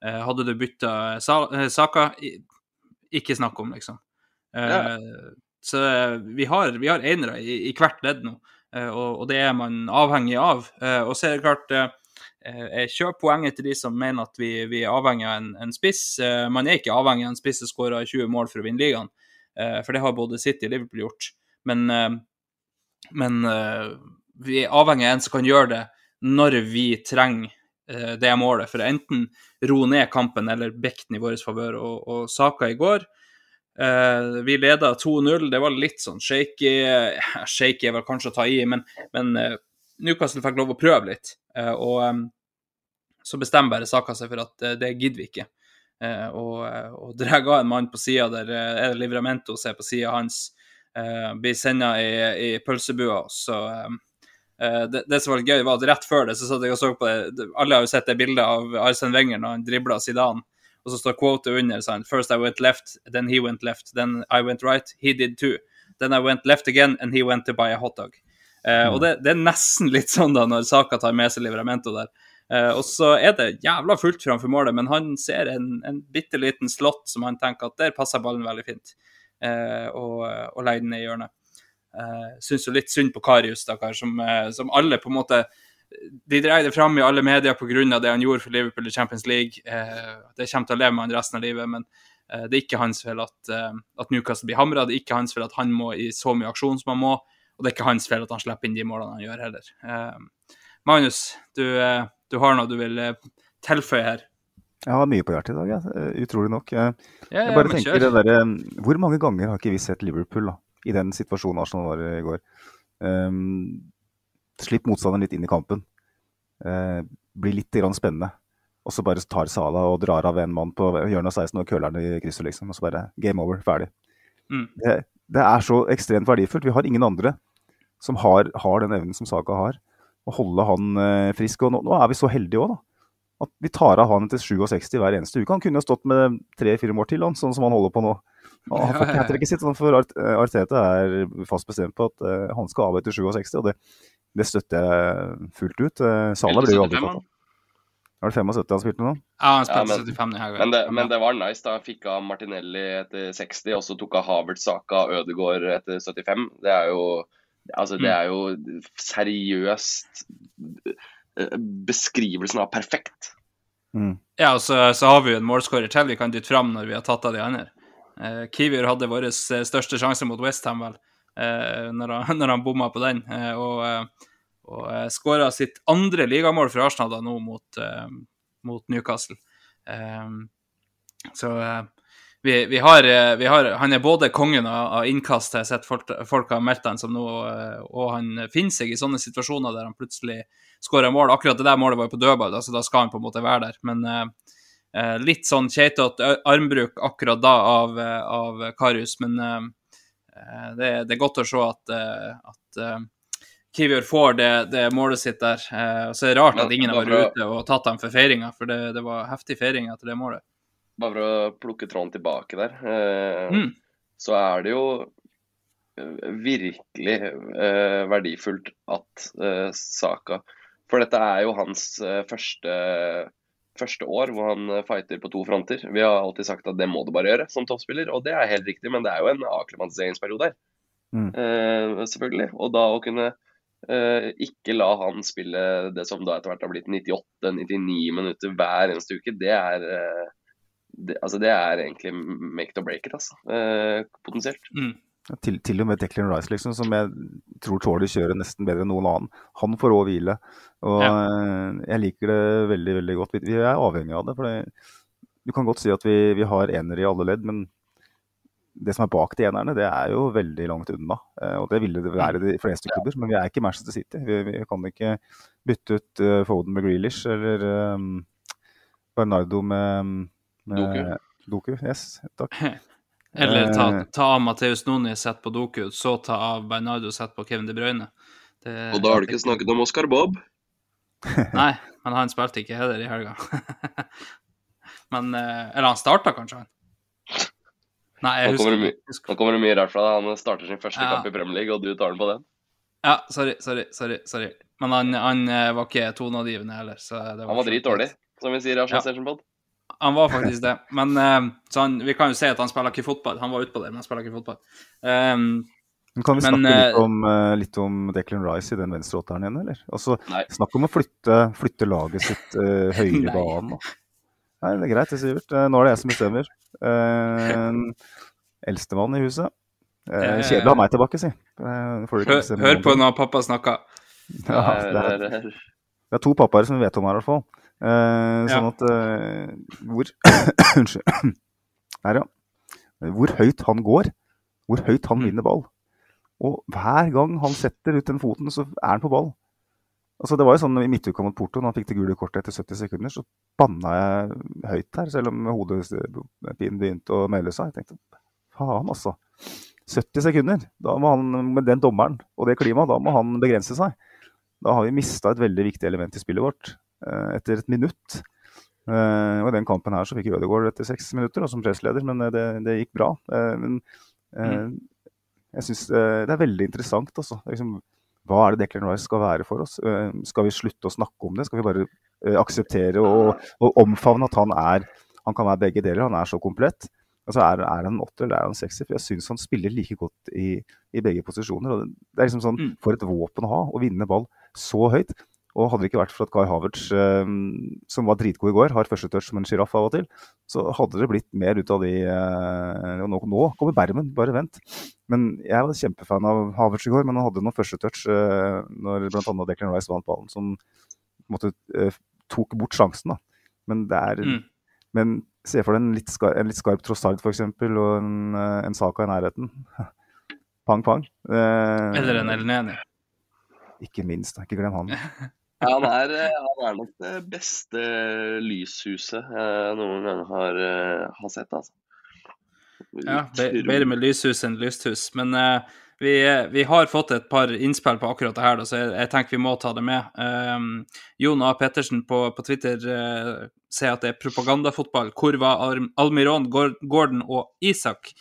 Hadde du bytta Saka? Ikke snakk om, liksom. Ja. Så vi har, vi har enere i, i hvert ledd nå, og, og det er man avhengig av. Eh, og så er det klart eh, eh, Jeg kjøper poenget til de som mener at vi, vi er avhengig av en, en spiss. Eh, Man er ikke avhengig av en spiss som skårer 20 mål for å vinne ligaen, eh, for det har både City og Liverpool gjort. Men, eh, men eh, vi er avhengig av en som kan gjøre det når vi trenger eh, det målet, for enten roe ned kampen eller bekke den i vår favør. Og, og Saka i går eh, Vi leda 2-0. Det var litt sånn shaky. Shaky er vel kanskje å ta i, men, men uh, Newcastle fikk lov å prøve litt. Uh, og um, så bestemmer bare Saka seg for at det gidder vi ikke. Og, og drar av en mann på sida der uh, er Livramento som er på sida hans. blir senda i, i pølsebua. Så det, det som var gøy, var at rett før det så satt jeg og så på det- Alle har jo sett det bildet av Arsen Wenger når han dribla Zidane. Og så står quota under sånn First I went left, then he went left, then I went right, he did too. Then I went left again, and he went to buy a hotdog. Eh, Og det, det er nesten litt sånn da når Saka tar med seg Livramento der. Uh, og så er det jævla fullt framfor målet, men han ser en, en bitte liten slott som han tenker at der passer ballen veldig fint, uh, og, og legger den ned i hjørnet. Uh, Syns jo litt synd på Karius, stakkar, som, som alle på en måte De dreier det fram i alle medier pga. det han gjorde for Liverpool i Champions League. Eh, det kommer til å leve med han resten av livet, men eh, det er ikke hans feil at, eh, at Newcastle blir hamra. Det er ikke hans feil at han må i så mye aksjon som han må, og det er ikke hans feil at han slipper inn de målene han gjør, heller. Eh, Magnus, du, eh, du har noe du vil eh, tilføye her? Jeg har mye på hjertet i dag. Eh, utrolig nok. Jeg, Ja, jeg bare tenker kjør. det derre Hvor mange ganger har ikke vi sett Liverpool da, i den situasjonen Arsenal var i går? Um, slipp motstanderen litt inn i kampen. Eh, blir litt grann spennende. Og så bare tar Sala og drar av en mann på hjørnet av 16 og køler den i krysset, liksom. Og så bare game over. Ferdig. Mm. Det, det er så ekstremt verdifullt. Vi har ingen andre som har, har den evnen som Saka har. Å holde han eh, frisk. Og nå, nå er vi så heldige òg, da. At vi tar av han til 67 hver eneste uke. Han kunne jo stått med tre-fire mål til, han, sånn som han holder på nå. Han han får ikke hat tricket sitt, sånn, for eh, Arteta er fast bestemt på at uh, han skal av etter 67, og det, det støtter jeg fullt ut. Uh, Salah blir jo aldri 75, tatt av. Er det 75 han spilte nå? Ja, han spilte Ja, men- 75 denne Men det, men det var nice. da Han fikk av Martinelli etter 60, og så tok av Havert Saka Ødegaard etter 75. Det er jo Altså, det er jo seriøst eh, Beskrivelsen av perfekt. Mm. Ja, og så, så har vi jo en målskårer til vi kan dytte fram når vi har tatt av de andre. Eh, Kiwior hadde vår eh, største sjanse mot Westham, vel, uh, når, han, når han bomma på den. Uh, og og skåra sitt andre ligamål for Arsenal da nå mot, mot Newcastle. Så vi, vi, har, vi har Han er både kongen av, av innkast, jeg har sett folk, folk har meldt han som nå, og han finner seg i sånne situasjoner der han plutselig skårer mål. Akkurat det der målet var jo på dødball, så da skal han på en måte være der. Men litt sånn keitete armbruk akkurat da av, eh, av Karius, men eh, eh, det, det er godt å se at, eh, at eh, Kiwior får det, det målet sitt der. Eh, så er det rart at ingen har vært ute og tatt ham for feiringa, for det, det var heftig feiring etter det målet. Bare for å plukke tråden tilbake der, eh, Mm. så er det jo eh, virkelig eh, verdifullt at eh, Saka For dette er jo hans eh, første, første år hvor han eh, fighter på to fronter. Vi har alltid sagt at det må du bare gjøre som toppspiller, og det er helt riktig, men det er jo en akklimatiseringsperiode her. Mm. Uh, selvfølgelig. Og da å kunne uh, ikke la han spille det som da etter hvert har blitt 98-99 minutter hver eneste uke, det er uh, det, altså det er egentlig make it or break it, altså. Potensielt. Mm. Til, til og med Declan Rice, liksom, som jeg tror tåler kjøret nesten bedre enn noen annen. Han får òg hvile. Og ja. jeg liker det veldig veldig godt. Vi, vi er avhengig av det. for det, Du kan godt si at vi, vi har enere i alle ledd, men det som er bak de enerne, det er jo veldig langt unna. Eh, og det ville det være i de fleste klubber, men vi er ikke Manchester City. Vi, vi kan ikke bytte ut eh, Foden med Grealish eller um, Bernardo med, med Doku. Doku. Yes, takk. Eller ta, Eh. ta av Mateus Noni, sett på Doku, så ta av Bernardo, sett på Kevin De Bruyne. Det, Og da har du ikke snakket om Oscar Bob. Nei, men han spilte ikke heller i helga. men eh, Eller han starta kanskje, han. Nei, jeg husker ikke. Nå kommer det mye rart fra deg. Han starter sin første Ja. kamp i Premier League, og du tar den på den. Ja, sorry, sorry, sorry. sorry. Men han, han eh, var ikke toneangivende heller. Så det Han var dritdårlig, som vi sier i Arsenal Ja. Station Pod. Han var faktisk det. Men eh, så han, vi kan jo si at han spiller ikke fotball. Han var utpå på det, men han spiller ikke fotball. Um, Men kan vi Men, snakke litt eh, om, eh, litt om Declan Rice i den venstreåtteren igjen, eller? Altså, Nei. snakk om å flytte, flytte laget sitt uh, høyere i banen. Da. Nei, det er greit, det, Sivert. Nå er det jeg som bestemmer. Uh, Eldstemann i huset. Eh, Eh, kjedelig å ha meg tilbake, si. Uh, får du ikke hør, hør på når pappa snakker. Ja, det, er, Det er- er to pappaer som vet om her, i hvert fall. Eh, sånn at uh, Hvor Unnskyld. Der, ja. Hvor høyt han går, hvor høyt han Mm. vinner ball. Og hver gang han setter ut den foten, så er han på ball. Altså, det var jo sånn I midtuka mot Porto, når han fikk det gule kortet etter 70 sekunder, så banna jeg høyt her, selv om hodepinen begynte å melde seg. Jeg tenkte faen, altså. 70 sekunder. Da må han, med den dommeren og det klimaet, da må han begrense seg. Da har vi mista et veldig viktig element i spillet vårt. Eh, etter et minutt. Eh, og I den kampen her så fikk Ødegaard etter seks minutter da, som pressleder, men eh, det, det gikk bra. Men mm. jeg syns det er veldig interessant. Altså. Liksom, hva er det Declan Rice skal være for oss? Skal vi slutte å snakke om det? Skal vi bare akseptere og, og omfavne at han er Han kan være begge deler. Han er så komplett. Altså er, er han en åtter eller er han sekser? For jeg syns han spiller like godt i, i begge posisjoner. det er liksom sånn, Mm. For et våpen å ha, å vinne ball så høyt. Og hadde det ikke vært for at Kai Havertz, eh, som var dritgod i går, har første touch som en sjiraff av og til, så hadde det blitt mer ut av de eh, og nå, nå kommer Bermen, bare vent. Men jeg var kjempefan av Havertz i går, men han hadde noen første touch eh, når bl.a. Declan Rice vant ballen, som eh, tok bort sjansen. da. Men det er Mm. Men se for deg en litt, skar, en litt skarp Trossard f.eks. og en, en Saka i nærheten. Pang, pang. Eh, Eller en Elneni. Ikke minst, ikke glem han. Han er, eh, han er nok det beste lyshuset jeg noen gang har, eh, har sett, altså. Ja, bedre med lyshus enn lysthus. Men uh, vi, vi har fått et par innspill på akkurat det her, da, så jeg, jeg tenker vi må ta det med. Um, Jon A. Pettersen på, på Twitter uh, sier at det er propagandafotball. Hvor var Al- Almiron, Gordon og Isak?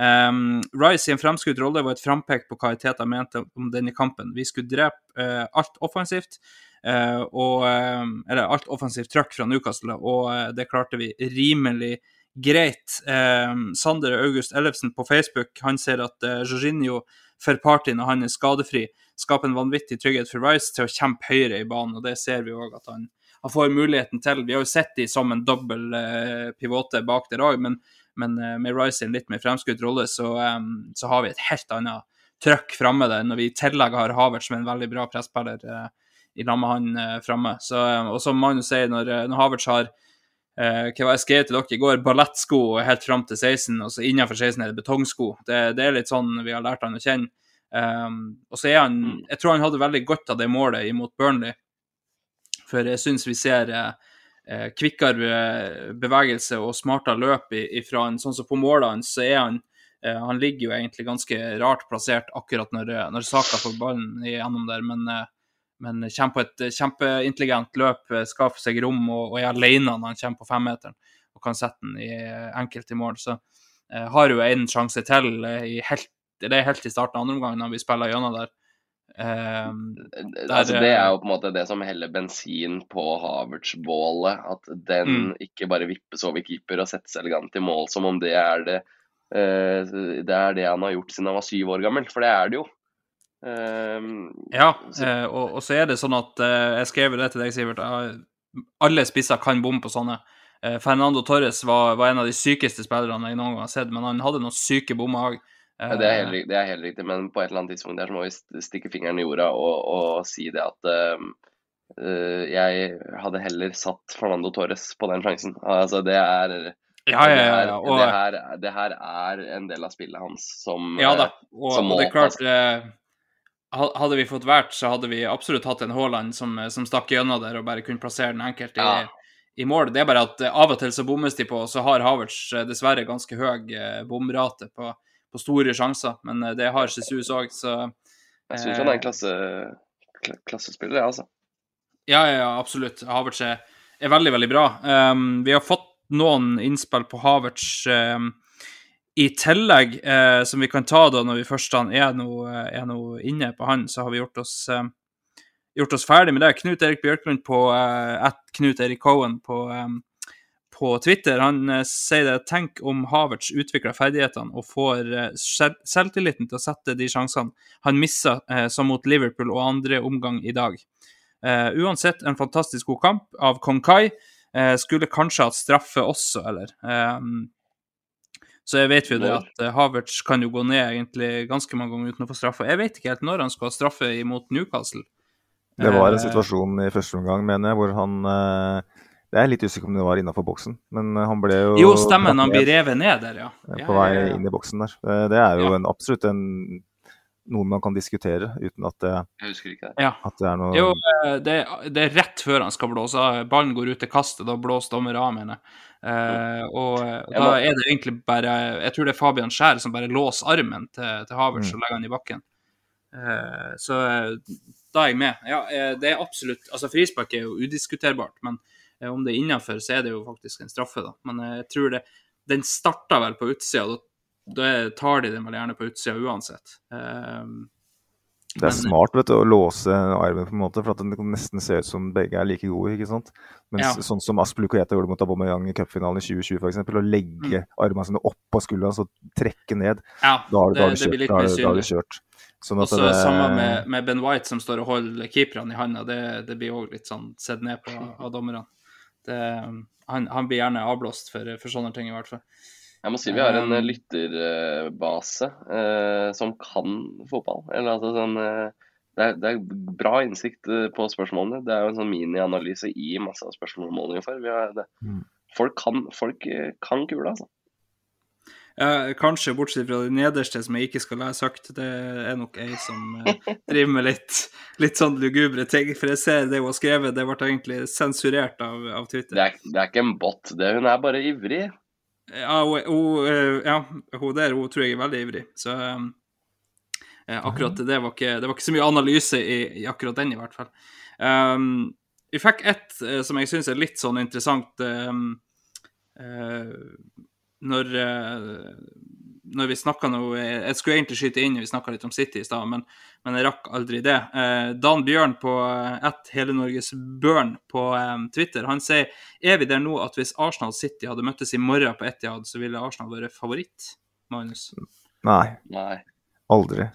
Um, Rice i en fremskutt rolle var et frampek på hva Teta mente om denne kampen. Vi skulle drepe uh, alt offensivt, eh, og, eh, eller alt offensivt trøkk fra Newcastle, og eh, det klarte vi rimelig greit. Eh, Sander August Ellefsen på Facebook han ser at eh, Jorginho for party når han er skadefri, skaper en vanvittig trygghet for Rice til å kjempe høyere i banen, og det ser vi òg at han, han får muligheten til. Vi har jo sett de som en dobbel eh, pivote bak der òg, men, men eh, med Rice i en litt mer fremskutt rolle, så, eh, så har vi et helt annet trøkk framme der, når vi i tillegg har Havert som en veldig bra presspiller eh, i lag med han eh, framme. Eh, og som Magnus sier, når, eh, når Havertz har eh, hva jeg skrev til dere i går, ballettsko helt fram til 16, og så innenfor 16 er det betongsko. Det, det er litt sånn vi har lært han å kjenne. Um, og så er han Jeg tror han hadde veldig godt av det målet imot Burnley, for jeg syns vi ser eh, eh, kvikkere bevegelse og smartere løp ifra han. sånn som på målene hans, så er han eh, Han ligger jo egentlig ganske rart plassert akkurat når, når Saka får ballen igjennom der, men eh, men kommer på et eh, kjempeintelligent løp, eh, skaffer seg rom og, og er alene når han kommer på femmeteren og kan sette den i, eh, enkelt i mål. Så eh, har jo en sjanse til i helt, det er helt i starten av andre omgang når vi spiller gjennom der. Eh, altså, Der, det er jo på en måte det som heller bensin på Havertz-bålet. At den Mm. ikke bare vippes over keeper og settes elegant i mål som om det er det eh, Det er det han har gjort siden han var syv år gammel, for det er det jo. Ehm, ja, eh, og, og så er det sånn at eh, Jeg skrev det til deg, Sivert. alle spisser kan bomme på sånne. Eh, Fernando Torres var, var en av de sykeste spillerne jeg noen gang har sett, men han hadde noen syke bommer òg. Ja, det, det er helt riktig, men på et eller annet tidspunkt der så må vi stikke fingeren i jorda og, og si det at ehm, uh, jeg hadde heller satt Fernando Torres på den sjansen. Altså, det er Ja, ja, ja. ja. Og, det, her, det her er en del av spillet hans som Ja da, og, som og det er klart Hadde vi fått vært, så hadde vi absolutt hatt en Haaland som, som stakk gjennom der og bare kunne plassere den enkelt i, Ja. i mål. Det er bare at eh, av og til så bommes de på, og så har Havertz eh, dessverre ganske høy eh, bomrate på, på store sjanser. Men det har Jesus òg, så Jeg syns han er en klasse, kla- klassespiller, jeg, altså. Ja, ja, ja, absolutt. Havertz er, er veldig, veldig bra. Um, vi har fått noen innspill på Havertz um, i tillegg, eh, som vi kan ta da når vi først er nå er nå inne på han, så har vi gjort oss, eh, gjort oss ferdig med det. Knut Erik Bjørklund på eh, Knut Erik Cohen på, eh, på Twitter, han eh, sier det Tenk om Havertz utvikler ferdighetene og får eh, selvtilliten til å sette de sjansene han missa, eh, som mot Liverpool og andre omgang i dag. Eh, uansett en fantastisk god kamp av Kong Kai. Eh, skulle kanskje hatt straffe også, eller? Um, så jeg vet jo det at eh, Havertz kan jo gå ned egentlig ganske mange ganger uten å få straffe. Jeg vet ikke helt når han skal ha straffe imot Newcastle. Det var en Eh, situasjon i første omgang, mener jeg, hvor han det Jeg er litt usikker om det var innafor boksen, men eh, han ble jo Jo, stemmen. Han blir revet ned der, ja. eh, på vei inn i boksen der. Eh, Det er jo Ja. en, absolutt en, noe man kan diskutere uten at det, Jeg husker ikke det. Ja. at det er noe Jo, eh, det, det er rett før han skal blåse. Ballen går ut til kastet, da blåser dommer av, mener jeg. Eh, og og da er det egentlig bare Jeg tror det er Fabian Skjær som bare låser armen til, til Havertz Mm. og legger han i bakken. Eh, så eh, da er jeg med. Ja, eh, det er absolutt Altså, frispark er jo udiskuterbart, men eh, om det er innafor, så er det jo faktisk en straffe, da. Men eh, jeg tror det Den starta vel på utsida, da, da tar de den vel gjerne på utsida uansett. Um, Det er Men- smart vet du, å låse armen, på en måte, for at det kan nesten se ut som begge er like gode. ikke sant? Mens Ja. sånn som Aspeluketa gjorde mot Aubameyang i cupfinalen i 2020, for å legge armene sine opp på skuldra og trekke ned, Ja, da har du kjørt. Da har du- kjørt. Sånn Og så det- sammen med, med Ben White som står og holder keeperne i handa, det, det blir òg litt sånn sett ned på av dommerne. Han, han blir gjerne avblåst for, for sånne ting, i hvert fall. Jeg må si vi har en eh, lytterbase eh, som kan fotball. Eller altså sånn eh, det, er, det er bra innsikt eh, på spørsmålene. Det er jo en sånn mini-analyse i masse av spørsmålene for. Vi har det. Mm. Folk kan, folk kan kule, altså. Ja, kanskje bortsett fra det nederste som jeg ikke skal lese høyt. Det er nok ei som eh, driver med litt, litt sånn lugubre ting. For jeg ser det hun har skrevet, det ble egentlig sensurert av, av Twitter. Det er, det er ikke en bot, det. Hun er bare ivrig. Ja, hun, hun, eh, ja, hun der hun tror jeg er veldig ivrig. Så um, eh, akkurat det var, ikke, det var ikke så mye analyse i, i akkurat den, i hvert fall. Um, vi fikk ett eh, som jeg syns er litt sånn interessant um, uh, når, eh, når vi snakka nå Jeg skulle egentlig skyte inn, vi snakka litt om City i stad, men, men jeg rakk aldri det. Eh, Dan Bjørn på eh, ett Hele Norges Børn på eh, Twitter, han sier er vi der nå at hvis Arsenal City hadde møttes i morgen på Etihad, så ville Arsenal være favoritt? Magnus? Nei, Nei. aldri.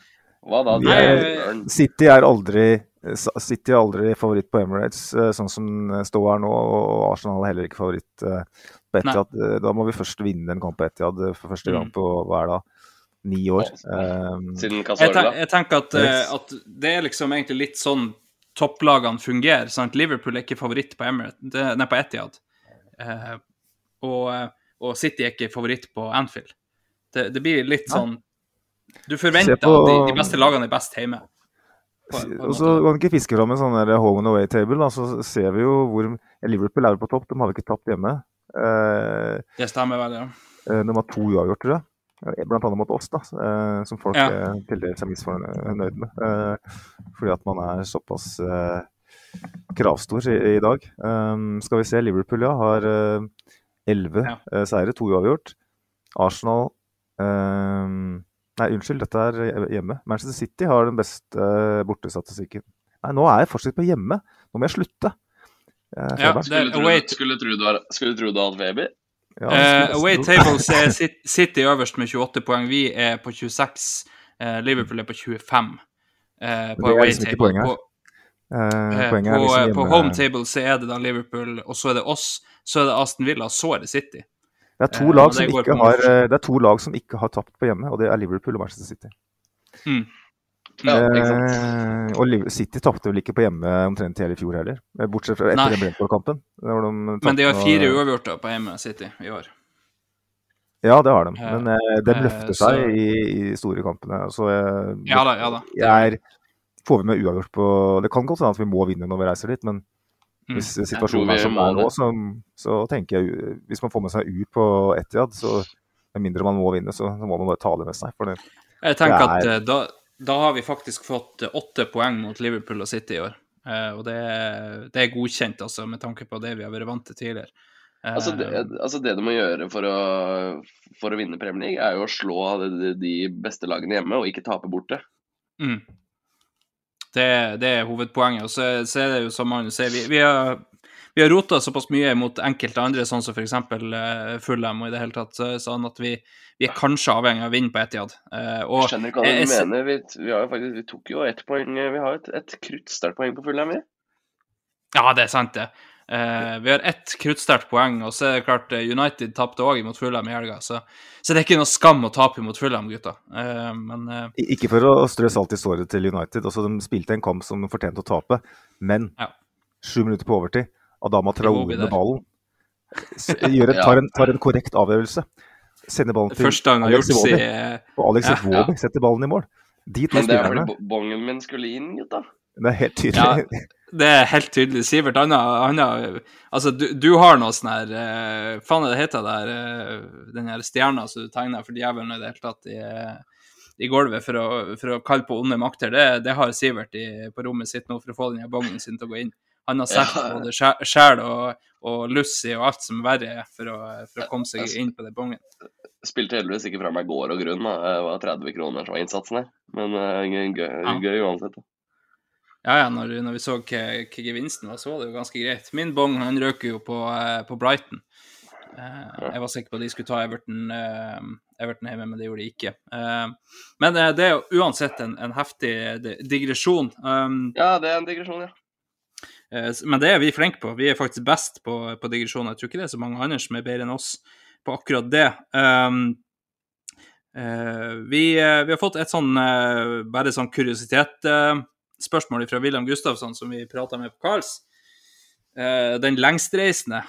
Hva da? Er City er aldri City er aldri favoritt på Emirates, eh, sånn som står her nå. Og Arsenal er heller ikke favoritt eh, på Etihad. Eh, Da må vi først vinne en kamp på Etihad eh, for første gang Mm. på hva er det, da? ni år. Um, Siden tenk, jeg tenker at, at det er liksom egentlig litt sånn topplagene fungerer. sant? Liverpool er ikke favoritt på, Emirates, nei, på Etihad. Eh, og, og City er ikke favoritt på Anfield. Det, det blir litt sånn Du forventer på- at de, de beste lagene er best hjemme. På- på og så kan ikke fiske fram en sånn der home and away-table. da, Så ser vi jo hvor Liverpool er på topp, de har vi ikke tapt hjemme. Eh, Det stemmer vel, ja. eh, de har to uavgjort, tror jeg. Eh, Blant annet mot oss, da, eh, som folk Ja. tildeler seg misfornøyd med. Eh, fordi at man er såpass eh, kravstor i, dag. Skal vi se, Liverpool ja, har elleve Ja. eh, seire, to uavgjort. Arsenal eh, Nei, unnskyld, dette er hjemme. Manchester City har den beste eh, bortestatistikken. Nei, nå er jeg fortsatt på hjemme. Nå må jeg slutte. Eh, Ja, det- Skulle tro, away- skulle, tro du skulle tro du hadde baby? Ja, uh, away tables er Cit- City øverst med 28 poeng. Vi er på 26. Uh, Liverpool er på 25. Uh, på det er away liksom ikke table. poenget her. På, Eh, Eh, på, er liksom på home table så er det da Liverpool, og så er det oss, så er det Aston Villa, så er det City. Det er to Eh, lag som ikke har, eh, det er to lag som ikke har tapt på hjemme, og det er Liverpool og Manchester City. Ja, ikke sant. Eh, og City tapte vel ikke på hjemme omtrent hele i fjor heller, eh, bortsett fra etter Brentford-kampen. De Men de har fire uavgjorte på hjemme City i år. Ja, det har de. Eh, Men eh, de eh, løfter så- seg i, i store kampene. Så jeg, Ja da, ja da. er, får vi med uavgjort på Det kan godt hende at vi må vinne når vi reiser dit, men Mm. Hvis tror situasjonen er som er nå, så, så tenker jeg Hvis man får med seg U på Etiad, så med mindre man må vinne, så, så må man bare ta det med seg. For det, Jeg tenker Det at er- eh, da, da har vi faktisk fått eh, åtte poeng mot Liverpool og City i år. Eh, og det, er- det er godkjent, altså, med tanke på det vi har vært vant til tidligere. Eh, Altså det, altså det du må gjøre for å, for å vinne Premier League, er jo å slå de, de beste lagene hjemme og ikke tape borte. Mm. Det, det er hovedpoenget. Og så, så er det jo som Magnus sier, vi, vi har, vi har rota såpass mye mot enkelte andre, sånn som f.eks. Uh, Fulham og i det hele tatt, sånn at vi, vi er kanskje avhengig av å vinne på Etiad. Uh, og Skjønner ikke hva du jeg- mener. Vi, vi, har jo faktisk, vi tok jo ett poeng Vi har et, et kruttstartpoeng på Fulham, vi. Ja, det er sant, det. Eh, vi har ett kruttsterkt poeng, og så er det klart eh, United tapte òg mot Fulham i helga, så, så det er ikke noe skam å tape mot Fulham, gutta. Uh, men uh, Ikke for å strø salt i såret til United. Også, de spilte en kamp som de fortjente å tape, men Ja. sju minutter på overtid. Adama Traore med ballen. Gjør en, tar, en, tar en korrekt avgjørelse. Sender ballen til første han har Alex gjort Iwobi. Og Alex Ja. Iwobi setter ballen i mål. De to Men det er vel bongen min skulle inn, gutta. Det er helt tydelig. Det er helt tydelig. Sivert, han har, Altså, du, du har noe sånn her uh, Faen, det heter der uh, Den her stjerna som du tegna for djevelen i det hele tatt i, eh, i gulvet for å, for å kalle på onde makter, det, det har Sivert i, på rommet sitt nå for å få den bongen sin til å gå inn. han har sett Ja. både sjel og, og Lucy og alt som verre er for å, for å komme seg inn på den bongen. Spilte heldigvis ikke fra meg gård og grunn. da. Det var 30 kroner som var innsatsen her. Men eh, gøy, gøy, gøy uansett. da. Ja, ja, når, når vi så hva, gevinsten var, så var det jo ganske greit. Min bong han røk jo på, eh, på Brighton. Eh, jeg var sikker på at de skulle ta Everton, eh, Everton hjemme, men det gjorde de ikke. Eh, men det er jo uansett en, en heftig digresjon. Um, Ja, det er en digresjon, ja. Eh, Men det er vi flinke på. Vi er faktisk best på, på digresjon. Jeg tror ikke det er så mange andre som er bedre enn oss på akkurat det. Um, eh, vi, vi har fått et sånn bare sånn kuriositetsspørsmål fra William Gustavsson, som vi prata med på Karls. Eh, den lengstreisende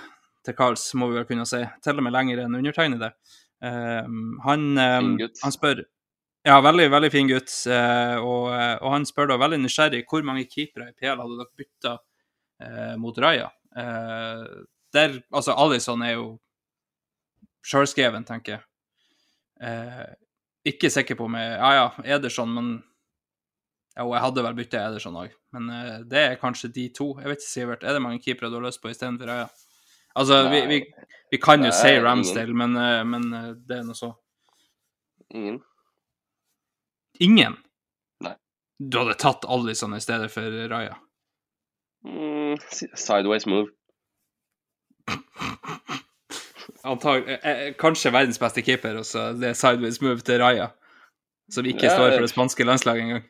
til Karls, må vi vel kunne si. Til og med lenger enn undertegnede. Eh, han, eh, han spør Ja, veldig, veldig fin gutt. eh, og, eh, og han spør da veldig nysgjerrig hvor mange keepere i PL hadde dere bytta eh, mot Raja. Eh, der, altså Alison er jo sjølskreven, tenker jeg. Eh, ikke sikker på om jeg Ja ja, Ederson, men Jo, jeg hadde vel bytta Ederson òg, men eh, det er kanskje de to. Jeg vet ikke, Sivert, er det mange keepere du har lyst på istedenfor Raja? Altså, vi, vi, vi kan jo si. Ramsdale, men, eh, men eh, det er nå så. Ingen. Ingen? Nei. Du hadde tatt Alison i stedet for Raja? Mm, sideways move. Antag, eh, kanskje verdens beste keeper, og så det er sideways move til Raja. Som ikke Ja, står for det spanske landslaget engang.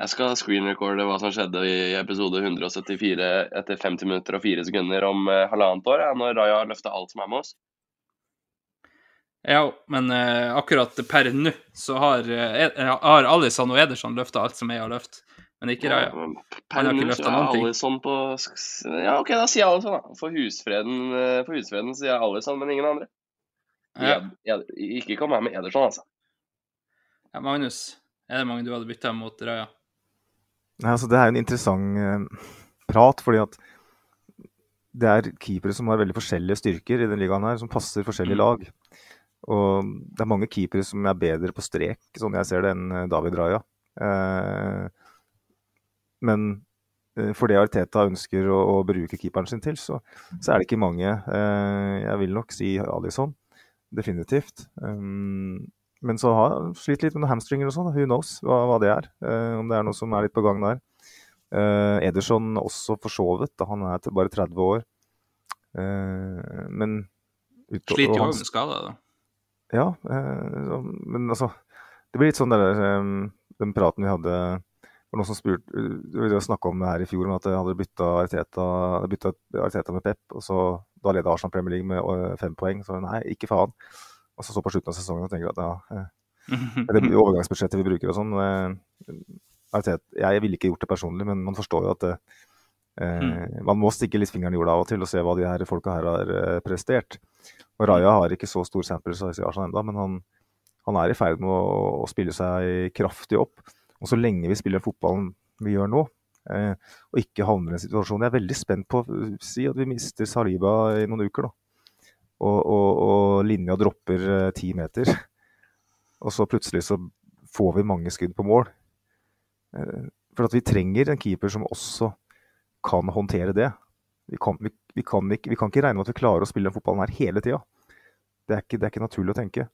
Jeg skal screen-recorde hva som skjedde i episode 174 etter 50 minutter og 4 sekunder om eh, halvannet år, når Raja har løfta alt som er med oss. Ja, men uh, akkurat per nå så har, uh, har Alison og Ederson løfta alt som er å løfte, men ikke Raja. Ja, Per har nå så er Alison. På Ja, OK, da sier jeg Alisson, da. For husfreden, uh, for husfreden sier jeg Alisson, men ingen andre. Ja. Ed, ikke kom her med Ederson, altså. Ja, Magnus, er det mange du hadde bytta mot Raja? Nei, altså, det er jo en interessant eh, prat, fordi at det er keepere som har veldig forskjellige styrker i denne ligaen her, som passer forskjellige Mm. lag. Og det er mange keepere som er bedre på strek, sånn jeg ser det, enn eh, David Raja. Eh, men eh, for det Arteta ønsker å, å bruke keeperen sin til, så, så er det ikke mange. Eh, jeg vil nok si Alison, definitivt. Um, men så har han slitt litt med noen hamstringer og sånn. Who knows hva, hva det er. eh, om det er noe som er litt på gang der. Eh, Ederson også forsovet, da han er bare 30 år. Eh, men utover, Sliter jo med skader, da. ja, så, men altså Det blir litt sånn der, den praten vi hadde det var noen som spurte Vi snakka om det her i fjor, om at jeg hadde bytta Arteta, bytta Arteta med Pep, og så da leda Arsenal Premier League med fem poeng. Så nei, ikke faen. Og så så på slutten av sesongen og tenker at ja, eh, det overgangsbudsjettet vi bruker og sånn eh, Jeg ville ikke gjort det personlig, men man forstår jo at det, eh, man må stikke litt fingeren i jorda av og til og se hva de her folka her har eh, prestert. Og Raja har ikke så stor sample size i Arsenal ennå, men han, han er i ferd med å, å spille seg kraftig opp. Og så lenge vi spiller fotballen vi gjør nå, eh, og ikke havner i en situasjon Jeg er veldig spent på å si at vi mister Saliba i noen uker, da. Og, og, og linja dropper eh, ti meter. Og så plutselig så får vi mange skudd på mål. Eh, For at vi trenger en keeper som også kan håndtere det. Vi kan, vi, vi kan, ikke, vi kan ikke regne med at vi klarer å spille den fotballen her hele tida. Det, det er ikke naturlig å tenke.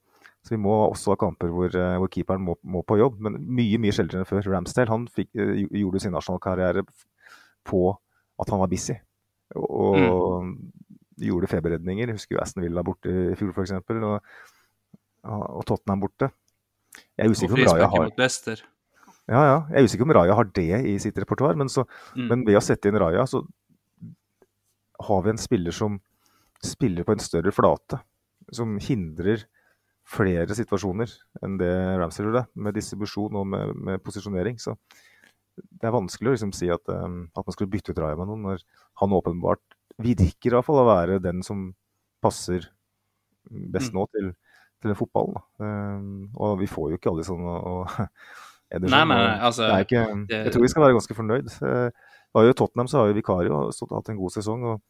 Så vi må også ha kamper hvor, eh, hvor keeperen må, må på jobb, men mye mye sjeldnere enn før. Ramsdale han fikk, gjorde sin nasjonalkarriere på at han var busy. Og, og gjorde feberredninger. Jeg husker jo Aston Villa borte i fjor f.eks. Og, og Tottenham borte. Jeg er usikker om Raja har ja, ja. Jeg er usikker om Raja har det i sitt repertoar, men, så, Mm. men ved å sette inn Raja, så har vi en spiller som spiller på en større flate. Som hindrer flere situasjoner enn det Ramsay gjorde, med distribusjon og med, med posisjonering. Så det er vanskelig å liksom si at, um, at man skulle bytte ut Raja med noen, når han åpenbart virker i hvert fall å være den som passer best Mm. nå til, til fotballen. Um, og vi får jo ikke alle sånn og Ederson, Nei, men altså er ikke, Jeg tror vi skal være ganske fornøyd. Eh, det var jo Tottenham så har jo Vikario stått, hatt en god sesong. Og,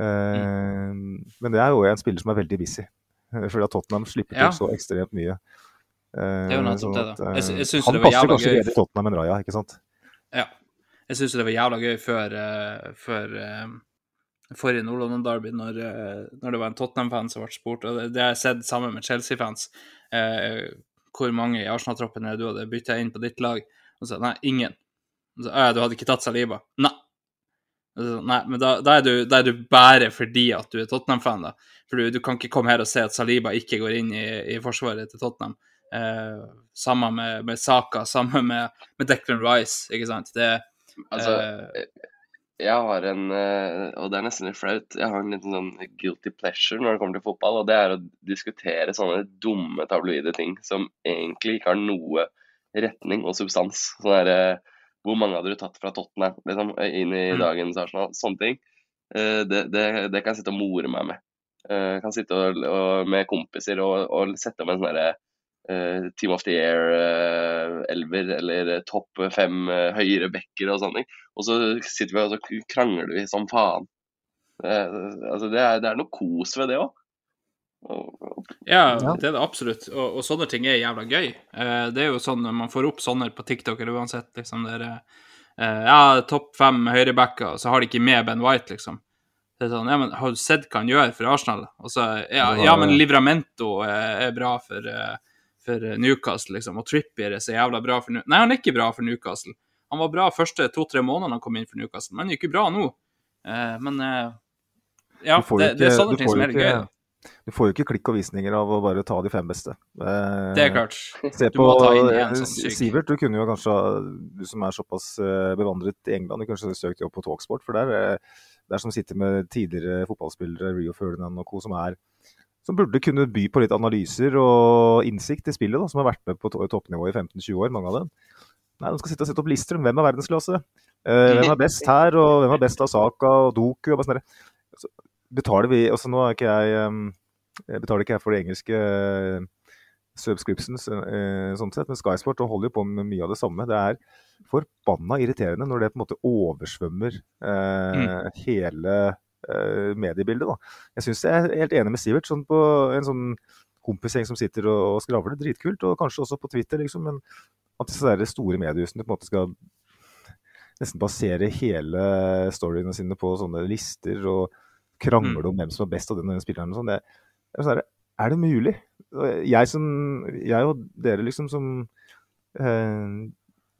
eh, Men det er jo en spiller som er veldig busy. Eh, Fordi at Tottenham slipper Ja. til så ekstremt mye. Eh, Det er jo nettopp sånn det, da. eh, Jeg jeg han passer kanskje bedre Tottenham enn Raja, ikke sant? Ja. Jeg syns det var jævla gøy før, uh, før eh, forrige Nord-London-derby, når, eh, når det var en Tottenham-fan som ble spurt, og det, det har jeg sett sammen med Chelsea-fans. Eh, hvor mange i Arsenal-troppen er det du hadde bytta inn på ditt lag? Og så nei, ingen. Og så, du hadde ikke tatt Saliba? Nei. Så, nei, men da, da, er du, da er du bare fordi at du er Tottenham-fan, da. For du, du kan ikke komme her og se at Saliba ikke går inn i, i forsvaret til Tottenham. Eh, samme med, med Saka, samme med, med Declan Rice, ikke sant. Det, Altså, eh, jeg har en eh, Og det er nesten litt flaut. Jeg har en liten sånn guilty pleasure når det kommer til fotball, og det er å diskutere sånne dumme tabloide ting som egentlig ikke har noe retning og substans. Sånn der, eh, Hvor mange hadde du tatt fra Tottenham liksom, inn i Mm. dagens Arsenal? Sånne ting. Eh, Det, det, det kan jeg sitte og more meg med. Jeg kan sitte og, og, med kompiser og, og sette opp en sånn derre eh, Team of the Year-elver eller eh, topp fem uh, høyere bekker og sånne ting. Og så sitter vi og så krangler vi som faen. Eh, altså det, er, det er noe kos ved det òg. Ja, Ja. det er det absolutt. Og, og sånne ting er jævla gøy. Eh, det er jo sånn når man får opp sånne på TikTok eller uansett, liksom Der, er eh, Ja, topp fem høyrebacker, og så har de ikke med Ben White, liksom. Det er sånn, ja, men Har du sett hva han gjør for Arsenal? Og så, ja, ja men Livramento er, er bra for, eh, for Newcastle, liksom. Og Trippier er så jævla bra for Newcastle. Nei, han er ikke bra for Newcastle. Han var bra første to-tre månedene han kom inn for Newcastle, men han er ikke bra nå. Eh, men eh, ja, det, det er sånne ting som er litt gøy. Du får jo ikke klikk og visninger av å bare ta de fem beste. Eh, Det er klart. Se Du på eh, sånn. Sivert, du kunne jo kanskje, du som er såpass eh, bevandret i England, du kanskje søkt jobb på Talksport. For der, eh, der som sitter med tidligere fotballspillere, Rio Ferdinand og co., som er som burde kunne by på litt analyser og innsikt i spillet, da, som har vært med på toppnivå i 15-20 år, mange av dem. Nei, De skal sitte og sette opp lister om hvem er verdensklasse. Eh, hvem er best her, og hvem er best av Saka og Doku. og bare sånn. Så betaler vi, også Nå er ikke jeg eh, jeg betaler ikke jeg for de engelske eh, subscriptions, eh, sånn sett, men Skysport holder jo på med mye av det samme. Det er forbanna irriterende når det på en måte oversvømmer eh, hele eh, mediebildet. da. Jeg syns jeg er helt enig med Sivert. sånn på En sånn kompisgjeng som sitter og, og skravler, dritkult. Og kanskje også på Twitter, liksom. Men at disse store mediehusene på en måte skal nesten basere hele storyene sine på sånne lister og krangle om hvem som er best av den og den spilleren og sånn. Er, sånn er det mulig? Jeg, som, jeg og dere liksom som eh,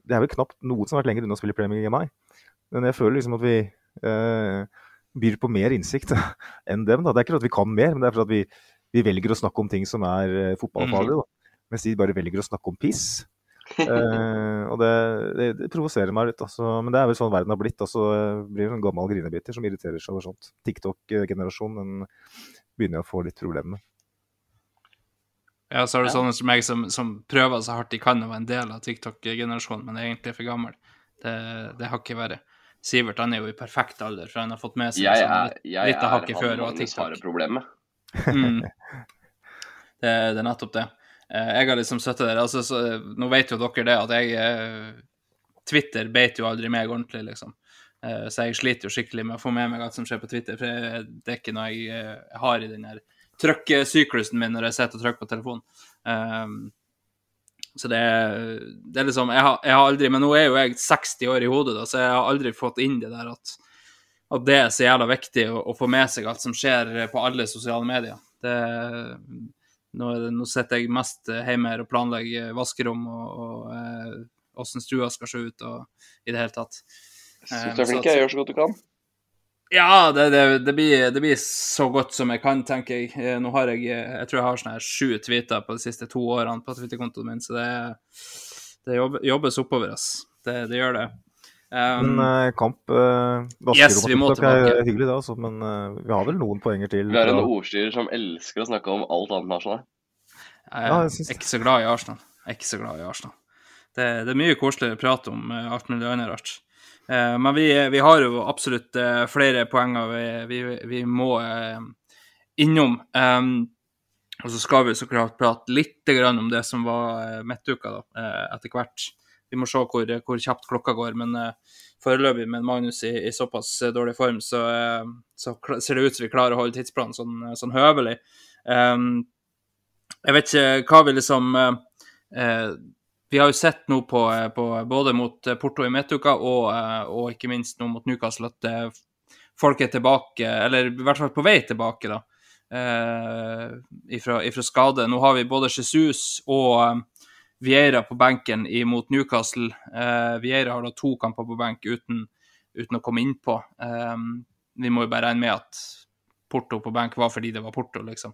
Det er vel knapt noen som har vært lenger unna å spille Premier League enn meg. Men jeg føler liksom at vi eh, byr på mer innsikt enn dem. Da. Det er ikke for at vi kan mer, men det er for at vi, vi velger å snakke om ting som er eh, fotballfaglig. Mens de bare velger å snakke om piss. Eh, og det, det, det provoserer meg litt. Altså. Men det er vel sånn verden har blitt. Altså, blir en gammel grinebiter som irriterer seg over sånt. TikTok-generasjonen begynner jeg å få litt problemer med. Ja, så er det Ja. sånne som meg som, som prøver så hardt de kan å være en del av TikTok-generasjonen, men er egentlig for gammel. Det, det har ikke vært. Sivert han er jo i perfekt alder, for han har fått med seg Jeg er, litt, jeg litt av hakket før og har TikTok. Mm. Det, det er nettopp det. Eh, Jeg har liksom støttet dere. Altså, så, nå vet jo dere det, at jeg eh, Twitter beit jo aldri meg ordentlig, liksom. Eh, Så jeg sliter jo skikkelig med å få med meg alt som skjer på Twitter, for det er ikke noe jeg har i den her trykkesyklusen min når jeg sitter og trykker på telefonen. Så det, det er liksom jeg har, jeg har aldri Men nå er jo jeg 60 år i hodet, da, så jeg har aldri fått inn det der at, at det er så jævla viktig å, å få med seg alt som skjer på alle sosiale medier. Det, nå, nå sitter jeg mest hjemme her og planlegger vaskerom og, og eh, hvordan stua skal se ut og i det hele tatt. Syns Eh, du er flink, jeg gjør så godt du kan. Ja, det, det, det, blir, det blir så godt som jeg kan, tenker jeg. Eh, Nå har jeg jeg tror jeg har sånn her sju tweeter på de siste to årene på Twitter-kontoen min, så det, det jobbes oppover, ass. Det, det gjør det. Um, Men eh, kamp uh, Yes, vi må er hyggelig, det, altså. Men uh, vi har vel noen poenger til. Vi har en ordstyrer som elsker å snakke om alt annet nasjonalt. jeg ja, jeg er ikke så glad i Arsenal. Jeg er ikke så glad i Arsenal. Det, det er mye koseligere å prate om eh, alt mulig annet rart. Eh, men vi, vi har jo absolutt eh, flere poenger vi, vi, vi må eh, innom. Og så skal vi så klart prate litt om det som var midtuka da, etter hvert. Vi må se hvor, hvor kjapt klokka går, men foreløpig med Magnus i, i såpass dårlig form, så, så ser det ut som vi klarer å holde tidsplanen sånn, sånn høvelig. Jeg vet ikke hva vi liksom vi har jo sett nå på, eh, på både mot eh, Porto i midtuka og, eh, og ikke minst nå mot Newcastle at folk er tilbake, eller i hvert fall på vei tilbake, da, eh, ifra, ifra skade. Nå har vi både Jesus og Vieira på benken imot Newcastle. Eh, Vieira har da to kamper på benk uten, uten å komme innpå. Eh, vi må jo bare regne med at Porto på benk var fordi det var Porto, liksom.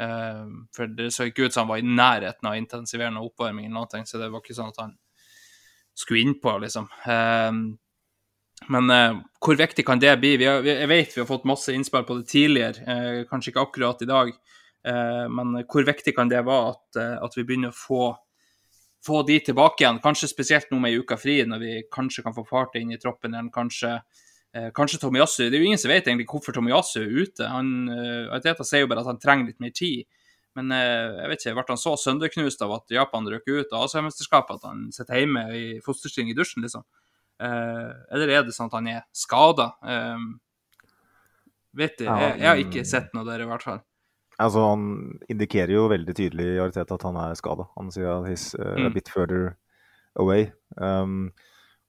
Eh, for det så ikke ut som han var i nærheten av intensiverende oppvarming, eller noe, så det var ikke sånn at han skulle innpå, liksom. Eh, men eh, hvor viktig kan det bli? Vi har, jeg vet vi har fått masse innspill på det tidligere, eh, kanskje ikke akkurat i dag. Eh, men hvor viktig kan det være at, eh, at vi begynner å få, få de tilbake igjen? Kanskje spesielt nå med ei uke fri, når vi kanskje kan få fart inn i troppen igjen. Kanskje, eh, kanskje Tomiyasu Det er jo ingen som vet egentlig hvorfor Tomiyasu er ute. Han, eh, sier jo bare at han trenger litt mer tid. Men eh, jeg vet ikke, ble han så sønderknust av at Japan røk ut av Asiamesterskapet at han sitter hjemme i fosterstilling i dusjen, liksom? Eh, eller er det sånn at han er skada? vet du, jeg, jeg har ikke sett noe der, i hvert fall. Altså, han indikerer jo veldig tydelig i Arteta at han er skada. Han sier at he's uh, a Mm. bit further away. Um,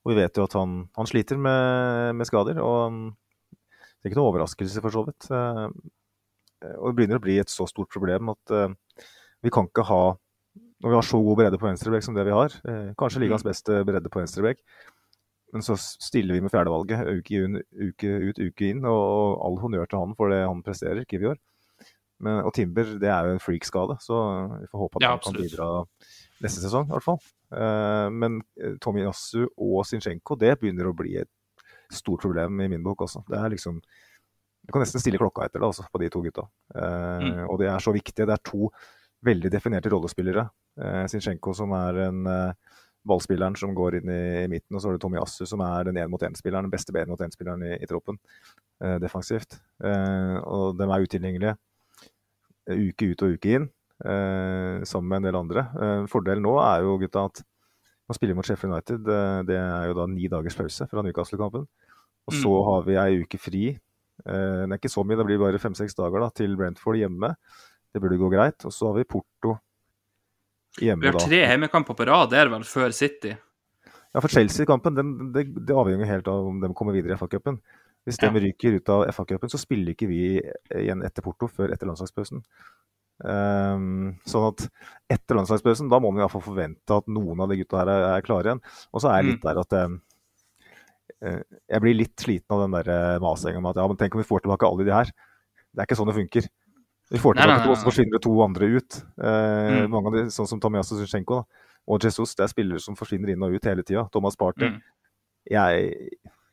og vi vet jo at han, han sliter med, med skader, og um, det er ikke noe overraskelse, for så vidt. Uh, og det begynner å bli et så stort problem at uh, vi kan ikke ha Når vi har så god bredde på venstrebekk som det vi har, kanskje ligaens beste bredde på venstrebekk, men så stiller vi med fjerdevalget uke, inn, uke ut, uke inn, og, og all honnør til han for det han presterer, Kivior. Men, og Timber det er jo en freak-skade, så vi får håpe at Ja, han kan bidra neste sesong. i hvert fall. Eh, men Tommy Tomiyasu og Zinchenko det begynner å bli et stort problem i min bok også. Det er liksom Du kan nesten stille klokka etter det altså, på de to gutta. Eh, Mm. Og de er så viktige. Det er to veldig definerte rollespillere. Eh, Zinchenko som er en eh, ballspilleren som går inn i, midten, og så har du Tomiyasu som er den én-mot-én-spilleren, den beste én-mot-én-spilleren i, i troppen eh, defensivt. Eh, og de er utilgjengelige eh, uke ut og uke inn, eh, sammen med en del andre. Eh, fordelen nå er jo gutta at man spiller mot Sheffield United. eh, det er jo da ni dagers pause fra Newcastle-kampen. Og så Mm. har vi ei uke fri. Eh, det er ikke så mye, det blir bare fem-seks dager da, til Brentford hjemme. Det burde gå greit. Og så har vi Porto hjemme da. Vi har tre hjemmekamper på rad det er vel, før City. Ja, for Chelsea-kampen det, det avhenger helt av om de kommer videre i FA-cupen. Hvis de Ja. ryker ut av FA-cupen, så spiller ikke vi igjen etter Porto før etter landslagspausen. Ehm, sånn at etter landslagspausen, da må man i hvert fall forvente at noen av de gutta her er, er klare igjen. Og så er jeg litt der at eh, jeg blir litt sliten av den der eh, masinga om at ja, men tenk om vi får tilbake alle de her. Det er ikke sånn det funker. Vi får Nei, nei, tilbake to, nei, og så forsvinner det to andre ut. Uh, Mm. Mange av de, sånn som Tomiyasu Zinchenko da, og Jesus, det er spillere som forsvinner inn og ut hele tida. Thomas Party. Mm. Jeg,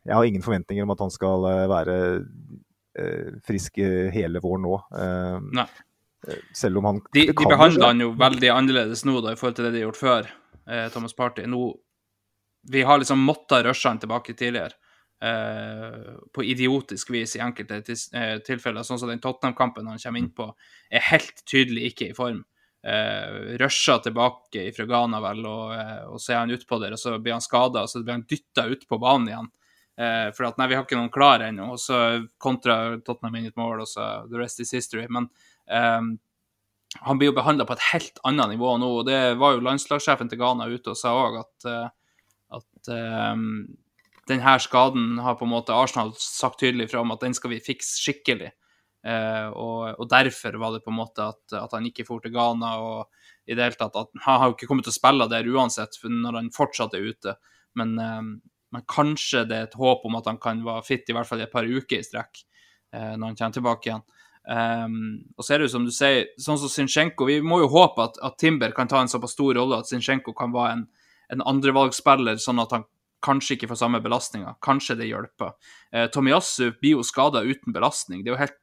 jeg har ingen forventninger om at han skal være uh, frisk hele våren nå. Uh, Nei. Selv om han De, de behandler han jo veldig annerledes nå da, i forhold til det de har gjort før, eh, Thomas Party. Nå, vi har liksom måttet rushe han tilbake tidligere, eh, på idiotisk vis i enkelte tis, eh, tilfeller. Sånn som den Tottenham-kampen han kommer inn på, er helt tydelig ikke i form. Eh, rusher tilbake fra Ghana, vel, og, eh, og så er han utpå der, og så blir han skada, og så blir han dytta ut på banen igjen. Eh, for at nei, vi har ikke noen klar ennå, og så kontra Tottenham inn et mål, og så the rest is history. Men eh, han blir jo behandla på et helt annet nivå nå. og Det var jo landslagssjefen til Ghana ute og sa òg at, eh, at um, denne skaden har på en måte Arsenal sagt tydelig fra om at den skal vi fikse skikkelig. Uh, og, og derfor var det på en måte at, at han ikke dro til Ghana. og i det hele tatt at Han har jo ikke kommet til å spille der uansett, når han fortsatt er ute. Men, eh, men kanskje det er et håp om at han kan være fit i hvert fall i et par uker i strekk uh, når han kommer tilbake igjen. Um, og så er det jo som du sier, sånn som Zinchenko Vi må jo håpe at, at Timber kan ta en såpass stor rolle at Zinchenko kan være en, en andrevalgsspiller, sånn at han kanskje ikke får samme belastninga. Kanskje det hjelper. Uh, Tomiyasu blir jo skada uten belastning. Det er jo helt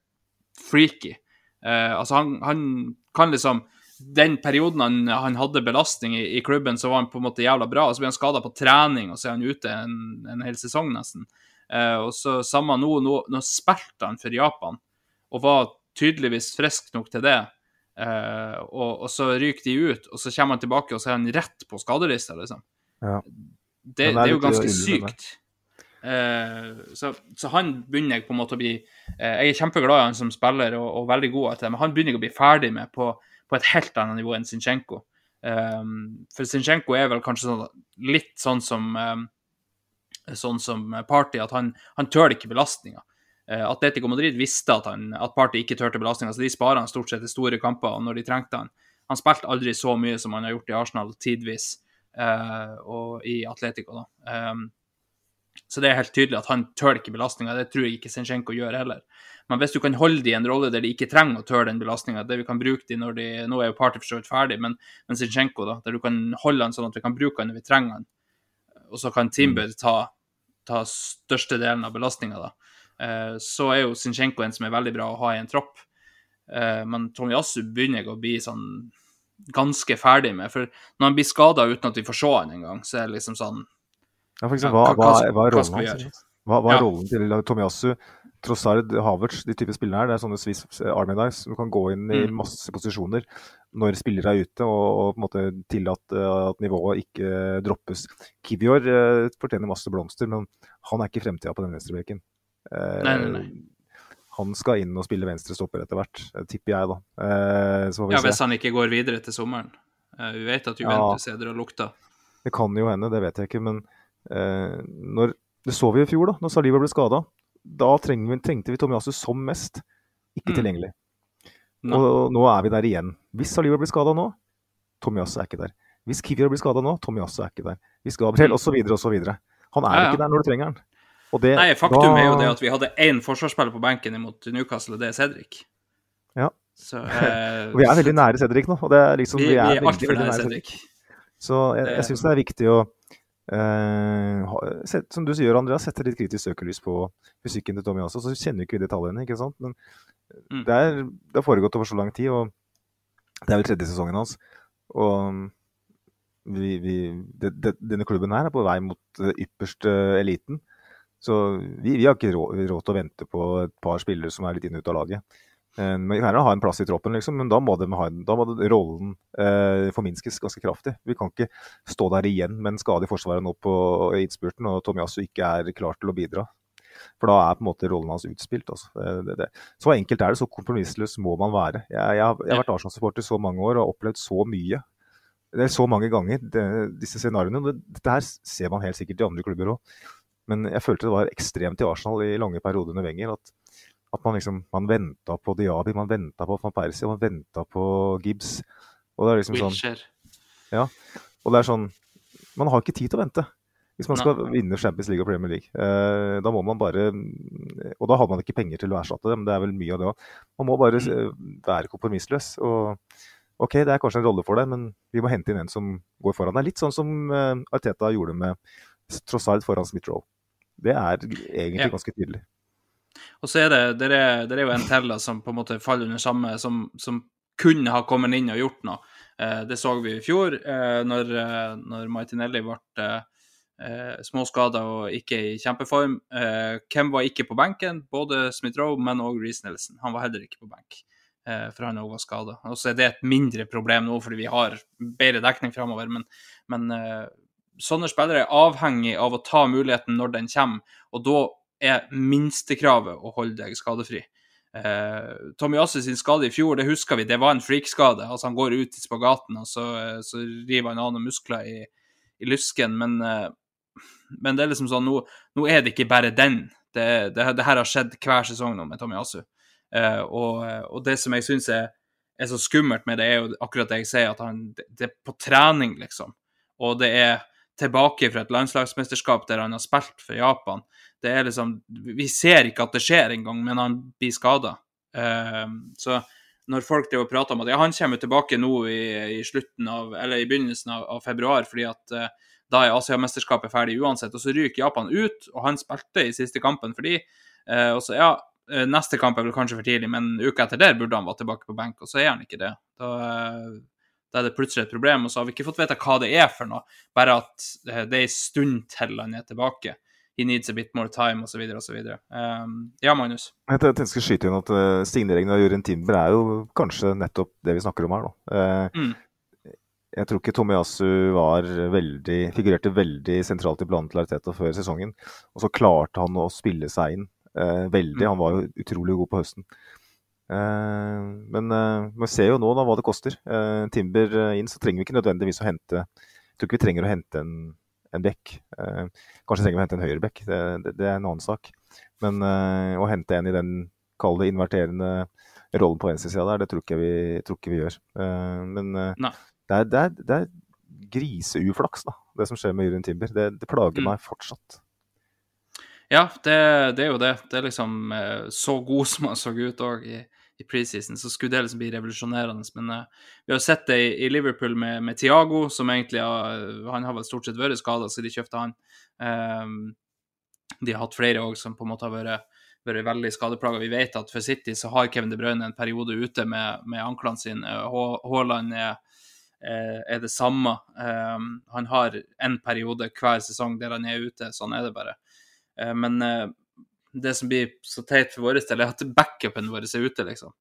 freaky. Uh, altså, han, han kan liksom Den perioden han, han hadde belastning i, i klubben, så var han på en måte jævla bra. Og så blir han skada på trening, og så er han ute en, en hel sesong, nesten. Uh, og så samme nå, nå, nå spilte han for Japan, og var tydeligvis frisk nok til det. Eh, og, og så ryker de ut, og så kommer han tilbake, og så er han rett på skadelista, liksom. Ja. Det, det er jo ganske sykt. Eh, så, så han begynner jeg på en måte å bli eh, Jeg er kjempeglad i han som spiller og, og veldig god etter det, men han begynner jeg å bli ferdig med på, på et helt annet nivå enn Zinchenko. For Zinchenko er vel kanskje sånn, litt sånn som sånn som Party, at han, han tør ikke belastninga. Uh, Atletico Madrid visste at, han, at Party ikke turte belastninga, så de sparer han stort sett til store kamper og når de trengte han. Han spilte aldri så mye som han har gjort i Arsenal tidvis, uh, og i Atletico, da. Um, så det er helt tydelig at han tøler ikke belastninga. Det tror jeg ikke Zinchenko gjør heller. Men hvis du kan holde de i en rolle der de ikke trenger å tøle den belastninga, det vi kan bruke de når de Nå er jo Party for så vidt ferdig, men, men Zinchenko, da, der du kan holde han sånn at vi kan bruke han når vi trenger han, og så kan Timber ta, ta størstedelen av belastninga, da. Eh, så er jo Zinchenko en som er veldig bra å ha i en tropp. Eh, men Tomiyasu begynner jeg å bli sånn ganske ferdig med. For når han blir skada uten at vi får se han engang, så er det liksom sånn Ja, for eksempel, hva, hva, hva- er rollen hans? Hva, hva er Ja. rollen til Tomiyasu? Trossard, Havertz, de type spillene her, det er sånne Swiss Army Knives. som kan gå inn i Mm. masse posisjoner når spillere er ute, og, og på en måte tillate at nivået ikke droppes. Kivior eh, fortjener masse blomster, men han er ikke fremtida på den venstrebreken. Eh, Nei, nei, nei. Han skal inn og spille venstre stopper etter hvert, eh, tipper jeg, da. Eh, så får vi Ja, hvis han ikke går videre til sommeren. Eh, Vi vet at Juventus er der og lukter. Det kan jo hende, det vet jeg ikke. Men eh, når, det så vi i fjor, da når Saliba ble skada. Da trengte vi, trengte vi Tomiasu som mest. Ikke Mm. tilgjengelig. No. Og, nå er vi der igjen. Hvis Saliba blir skada nå, Tomiasu er ikke der. Hvis Kivira blir skada nå, Tomiasu er ikke der. Hvis Gabriel Mm. osv. osv. Han er Ja, ja. ikke der når du trenger han. Det, Nei, faktum da- er jo det at vi hadde én forsvarsspiller på benken imot Newcastle, og det er Cedric. Ja. Så eh, Vi er veldig nære Cedric nå. Og det er liksom, vi, vi er er altfor nære nære Cedric. Så jeg, jeg syns det er viktig å eh, set, Som du sier, Andreas, sette litt kritisk søkelys på fysikken til Tommy også. Så kjenner ikke vi detaljene, ikke sant. Men Mm. det, er, det har foregått over så lang tid, og det er vel tredje sesongen hans. Og vi, vi, det, det, denne klubben her er på vei mot eh, ypperste eliten. Så vi, vi har ikke råd, til å vente på et par spillere som er litt inn og ut av laget. Eh, Men vi kan gjerne ha en plass i troppen, liksom, men da må, de ha, da må rollen eh, forminskes ganske kraftig. Vi kan ikke stå der igjen med en skade i forsvaret nå på innspurten, og Tomiyasu ikke er klar til å bidra. For da er på en måte rollen hans utspilt. Altså. Det, det, det. Så enkelt er det, så kompromissløs må man være. Jeg, jeg, jeg har vært Arsenal-supporter så mange år og har opplevd så mye. Det er så mange ganger, det, disse scenarioene. Dette her ser man helt sikkert i andre klubber òg. Men jeg følte det var ekstremt i Arsenal i lange perioder under Wenger. At, at man liksom man venta på Diaby, man venta på van Persie, man venta på Gibbs. Og det er liksom sånn Ja. og det er sånn Man har ikke tid til å vente. Hvis man skal vinne Champions League og Premier League. Eh, da må man bare Og da hadde man ikke penger til å erstatte dem, det er vel mye av det òg. Man må bare være kompromissløs. Og OK, det er kanskje en rolle for deg, men vi må hente inn en som går foran deg. Litt sånn som eh, Arteta gjorde med Trossard foran Smith-Roe. Det er egentlig Ja. ganske tydelig. Og så er det, det er, det er jo en til som på en måte faller under samme, som, som kunne ha kommet inn og gjort noe. Eh, det så vi i fjor, eh, når, eh, når Martinelli ble eh, eh, småskada og ikke i kjempeform. Eh, hvem var ikke på benken? Både Smith-Roe, men òg Reece Nelson. Han var heller ikke på benk, eh, for han òg var skada. Og så er det et mindre problem nå, fordi vi har bedre dekning framover. Men, men sånne spillere er avhengig av å ta muligheten når den kommer, og da er minstekravet å holde deg skadefri. Eh, Tomiyasu sin skade i fjor, det husker vi, det var en freakskade. Altså Han går ut i spagaten, og så, eh, så river han av noen muskler i, i lysken. Men, eh, men det er liksom sånn, nå, nå er det ikke bare den. Det, det, det her har skjedd hver sesong nå med Tomiyasu. Eh, og, og det som jeg syns er, er så skummelt med det, er jo akkurat det jeg sier, at han, det, det er på trening, liksom. Og det er tilbake fra et landslagsmesterskap der han har spilt for Japan. Det er liksom Vi ser ikke at det skjer engang, men han blir skada. så når folk prater om at ja, han kommer tilbake nå i, i av, i begynnelsen av, av februar, fordi at eh, da er Asiamesterskapet ferdig uansett, og så ryker Japan ut, og han spilte i siste kampen fordi eh, og så, ja, eh, Neste kamp er vel kanskje for tidlig, men uka etter der burde han være tilbake på benk, og så er han ikke det. Da, da er det plutselig et problem, og så har vi ikke fått vite hva det er for noe, bare at eh, det er en stund til han er tilbake. He needs a bit more time, osv., osv. Um, ja, Magnus? Jeg tenkte jeg skulle skyte inn at uh, signeringen av Jørgen Timber er jo kanskje nettopp det vi snakker om her. Da. Uh, Mm. Jeg tror ikke Tomiyasu var veldig, figurerte veldig sentralt i planen til Arteta før sesongen. Og så klarte han å spille seg inn eh, veldig. Mm. Han var jo utrolig god på høsten. Eh, men eh, vi ser jo nå da hva det koster. Eh, Timber eh, inn, så trenger vi ikke nødvendigvis å hente Jeg tror ikke vi trenger å hente en, en bekk. Eh, kanskje trenger vi å hente en høyrebekk, det, det, det er en annen sak. Men eh, å hente en i den kalde, inverterende rollen på venstresida der, det tror ikke vi, tror ikke vi gjør. Eh, men eh, det er, det er, det er griseuflaks, da, det som skjer med Juryen Timber. Det, det plager Mm. meg fortsatt. Ja, det, det er jo det. Det er liksom eh, så god som han så ut òg i, i preseason, så skulle det liksom bli revolusjonerende. Men uh, vi har sett det i, i Liverpool med, med Thiago, som egentlig har Han har vel stort sett vært skada siden de kjøpte han. Um, de har hatt flere òg som på en måte har vært, vært veldig skadeplaga. Vi vet at for City så har Kevin De Bruyne en periode ute med, med anklene sine. Haaland er, eh, er det samme. Um, han har en periode hver sesong der han er ute. Sånn er det bare. Uh, Men eh, det som blir så teit for vår del, er at backupen vår er ute, liksom.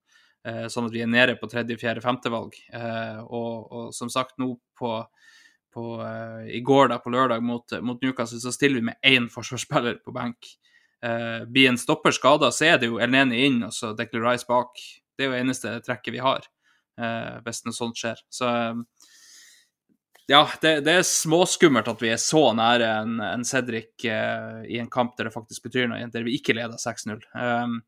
Eh, Sånn at vi er nede på tredje, fjerde, femte valg. Eh, Og, og som sagt, nå på, på eh, I går, da, på lørdag, mot, mot Newcastle, så stiller vi med én forsvarsspiller på benk. Blir en stopper skada, så er det jo Elneni inn og så Declan Rice bak. Det er jo eneste trekket vi har, hvis noe sånt skjer. Så ja, det, det er småskummelt at vi er så nære en, en Cedric eh, i en kamp der det faktisk betyr noe, der vi ikke leder 6-0. Um,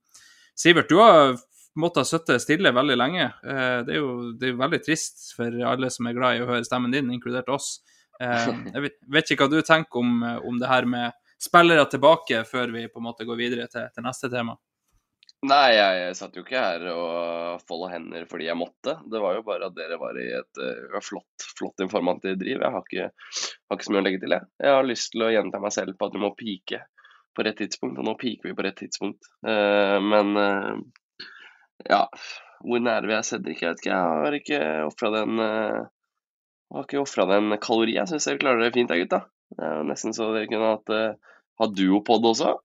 Sivert, du har måttet sitte stille veldig lenge. Uh, det, er jo, det er jo veldig trist for alle som er glad i å høre stemmen din, inkludert oss. Eh, jeg vet, vet ikke hva du tenker om, om det her med spillere tilbake, før vi på en måte går videre til, til neste tema. Nei, jeg satt jo ikke her og folda hender fordi jeg måtte. Det var jo bare at dere var i et uh, flott, flott informativt driv. Jeg har ikke, har ikke så mye å legge til, jeg. Jeg har lyst til å gjenta meg selv på at vi må pike på rett tidspunkt, og nå piker vi på rett tidspunkt. Uh, men uh, ja, hvor nære vi er Cedric, jeg vet ikke. Jeg har ikke ofra den har ikke ofra den kalori. Jeg syns dere klarer det fint, jeg, gutta. Det er jo nesten så dere kunne hatt uh, ha duopod også.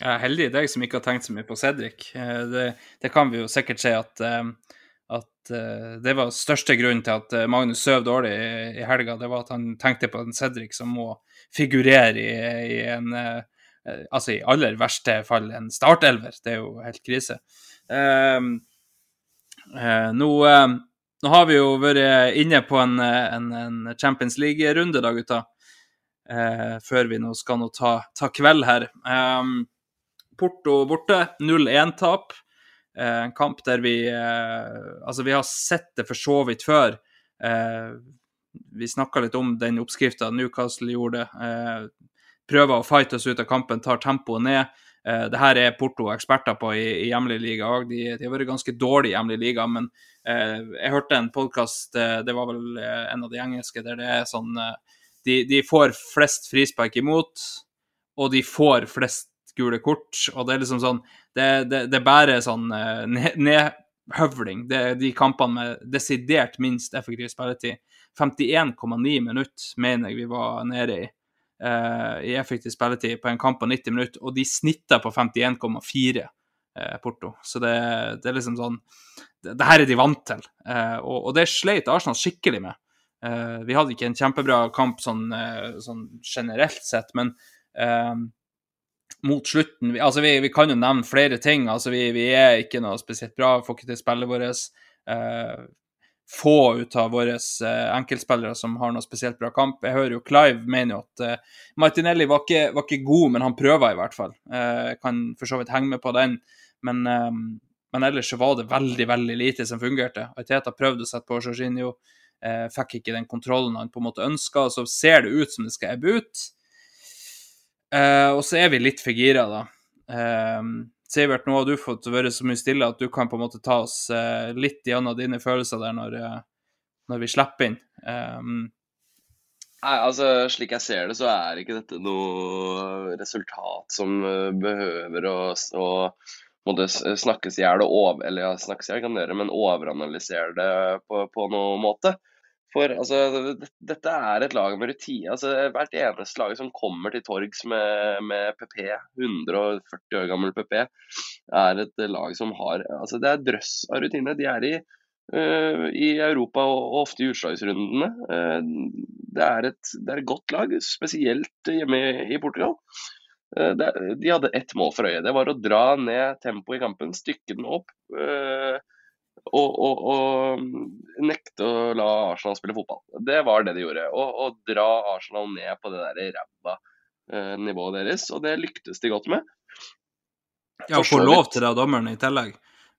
Jeg er heldig deg som ikke har tenkt så mye på Cedric. Eh, Det, det kan vi jo sikkert si at, eh, at eh, det var største grunnen til at Magnus søv dårlig i, i helga. Det var at han tenkte på en Cedric som må figurere i, i en Altså i aller verste fall en startelver. Det er jo helt krise. Eh, eh, nå, nå har vi jo vært inne på en, en, en Champions League-runde, da, gutta. Før vi nå skal nå ta, ta kveld her. Um, Porto borte, 0-1-tap. Eh, kamp der vi eh, Altså, vi har sett det for så vidt før. Eh, Vi snakka litt om den oppskrifta Newcastle gjorde. Eh, Prøver å fighte oss ut av kampen, tar tempoet ned. Eh, det her er Porto eksperter på i, i hjemlig liga òg. De, de har vært ganske dårlige i hjemlig liga, men eh, jeg hørte en podkast, det var vel eh, en av de engelske, der det er sånn eh, de, de får flest frispark imot, og de får flest gule kort. Og det er liksom sånn Det, det, det er bare sånn eh, nedhøvling. Det er de kampene med desidert minst effektiv spilletid. 51,9 minutter mener jeg vi var nede i. eh, I effektiv spilletid på en kamp på 90 minutter, og de snitta på 51,4 eh, Porto. Så det, det er liksom sånn Det, det her er de vant til, eh, og, og det sleit Arsenal skikkelig med. Eh, vi hadde ikke en kjempebra kamp sånn, sånn generelt sett, men mot slutten vi, altså vi, vi kan jo nevne flere ting. altså Vi, vi er ikke noe spesielt bra, får ikke til spillet vårt. Eh, få ut av våre eh, enkeltspillere som har noe spesielt bra kamp. Jeg hører jo Clive mener jo at eh, Martinelli var ikke, var ikke god, men han prøver i hvert fall. Eh, kan for så vidt henge med på den, men, eh, men ellers så var det veldig, veldig lite som fungerte. Arteta prøvde å sette på Jorginho, eh, fikk ikke den kontrollen han på en måte ønska, så ser det ut som det skal ebbe ut. Eh, og så er vi litt for gira, da. Eh, Sivert, nå har du fått være så mye stille at du kan på en måte ta oss eh, litt gjennom dine følelser der når, når vi slipper inn. Eh, Nei, altså Slik jeg ser det, så er ikke dette noe resultat som eh, behøver å, å måtte snakkes i hjel og over, eller ja, snakkes i hjel kan dere, men overanalysere det på, på noen måte. For altså, dette er et lag med rutine. Altså, hvert eneste lag som kommer til torgs med, med PP, 140 år gammel PP, er et lag som har altså Det er drøss av rutine. De er i uh, i Europa og, og ofte i utslagsrundene. Uh, det, er et, det er et godt lag, spesielt hjemme i, i Portugal. Det, de hadde ett mål for øyet. Det var å dra ned tempoet i kampen, stykke den opp. Og, og, og, nekte å la Arsenal spille fotball. Det var det de gjorde. Og, dra Arsenal ned på det der ræva eh, nivået deres. Og det lyktes de godt med. Ja, og få lov til det av dommeren i tillegg.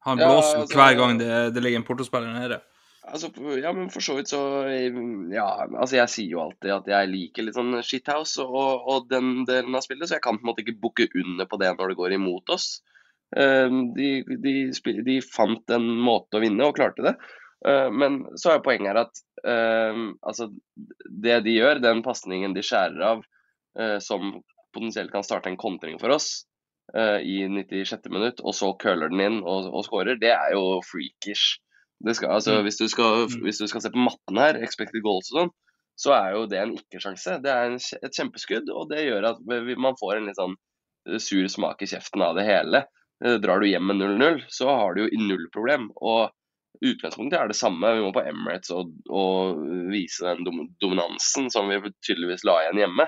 Han blåser ja, altså, hver gang det, det ligger en portospiller nede. Altså, ja, men for så vidt så Ja, altså jeg sier jo alltid at jeg liker litt sånn shithouse og, og den delen av spillet, så jeg kan på en måte ikke bukke under på det når det går imot oss. Ehm, de, de, de fant en måte å vinne og klarte det. Ehm, men så er poenget her at ehm, altså, det de gjør, den pasningen de skjærer av, eh, som potensielt kan starte en kontring for oss eh, i 96. minutt, og så køler den inn og, og scorer, det er jo freakish. Skal, altså, mm. hvis, du skal, mm. hvis, du skal, se på matten her, expected goals og sånn, så er jo det en ikke-sjanse. Det er en, et kjempeskudd, og det gjør at man får en litt sånn eh, sur smak i kjeften av det hele. Eh, drar du hjem med 0-0, så har du jo null problem. Og utgangspunktet er det samme. Vi må på Emirates og, og vise den dom, dominansen som vi tydeligvis la igjen hjemme.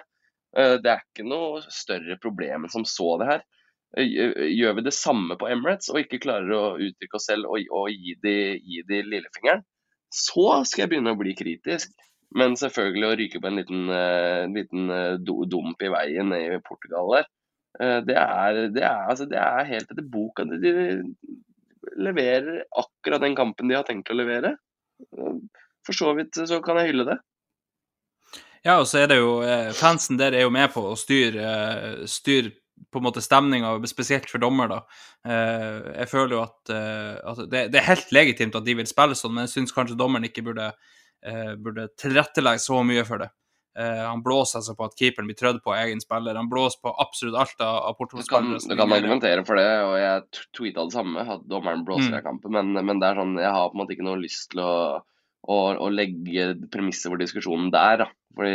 Eh, det er ikke noe større problem som så det her. Eh, gjør vi det samme på Emirates og ikke klarer å uttrykke oss selv og, og gi, de, gi, de, lillefingeren, så skal jeg begynne å bli kritisk. Men selvfølgelig å ryke på en liten, liten dump i veien i Portugal der, det, er, det, er, altså, det, er, helt etter boka. De, leverer akkurat den kampen de har tenkt å levere. For så vidt så kan jeg hylle det. Ja, og så er det jo Fansen der er jo med på å styre, styr på en måte stemninga, spesielt for dommer. da. Eh, jeg føler jo at, eh, at det, det, er helt legitimt at de vil spille sånn, men jeg syns kanskje dommeren ikke burde, eh, burde tilrettelegge så mye for det. Han blåser seg på at keeperen blir trødd på egen spiller. Han blåser på absolutt alt av, av Portugal-spillere. Du, du, kan argumentere for det, og jeg tweeta det samme, at dommeren blåser mm. i kampen, men, men, det er sånn, jeg har på en måte ikke noe lyst til å å, å legge premisser for diskusjonen der, da. Fordi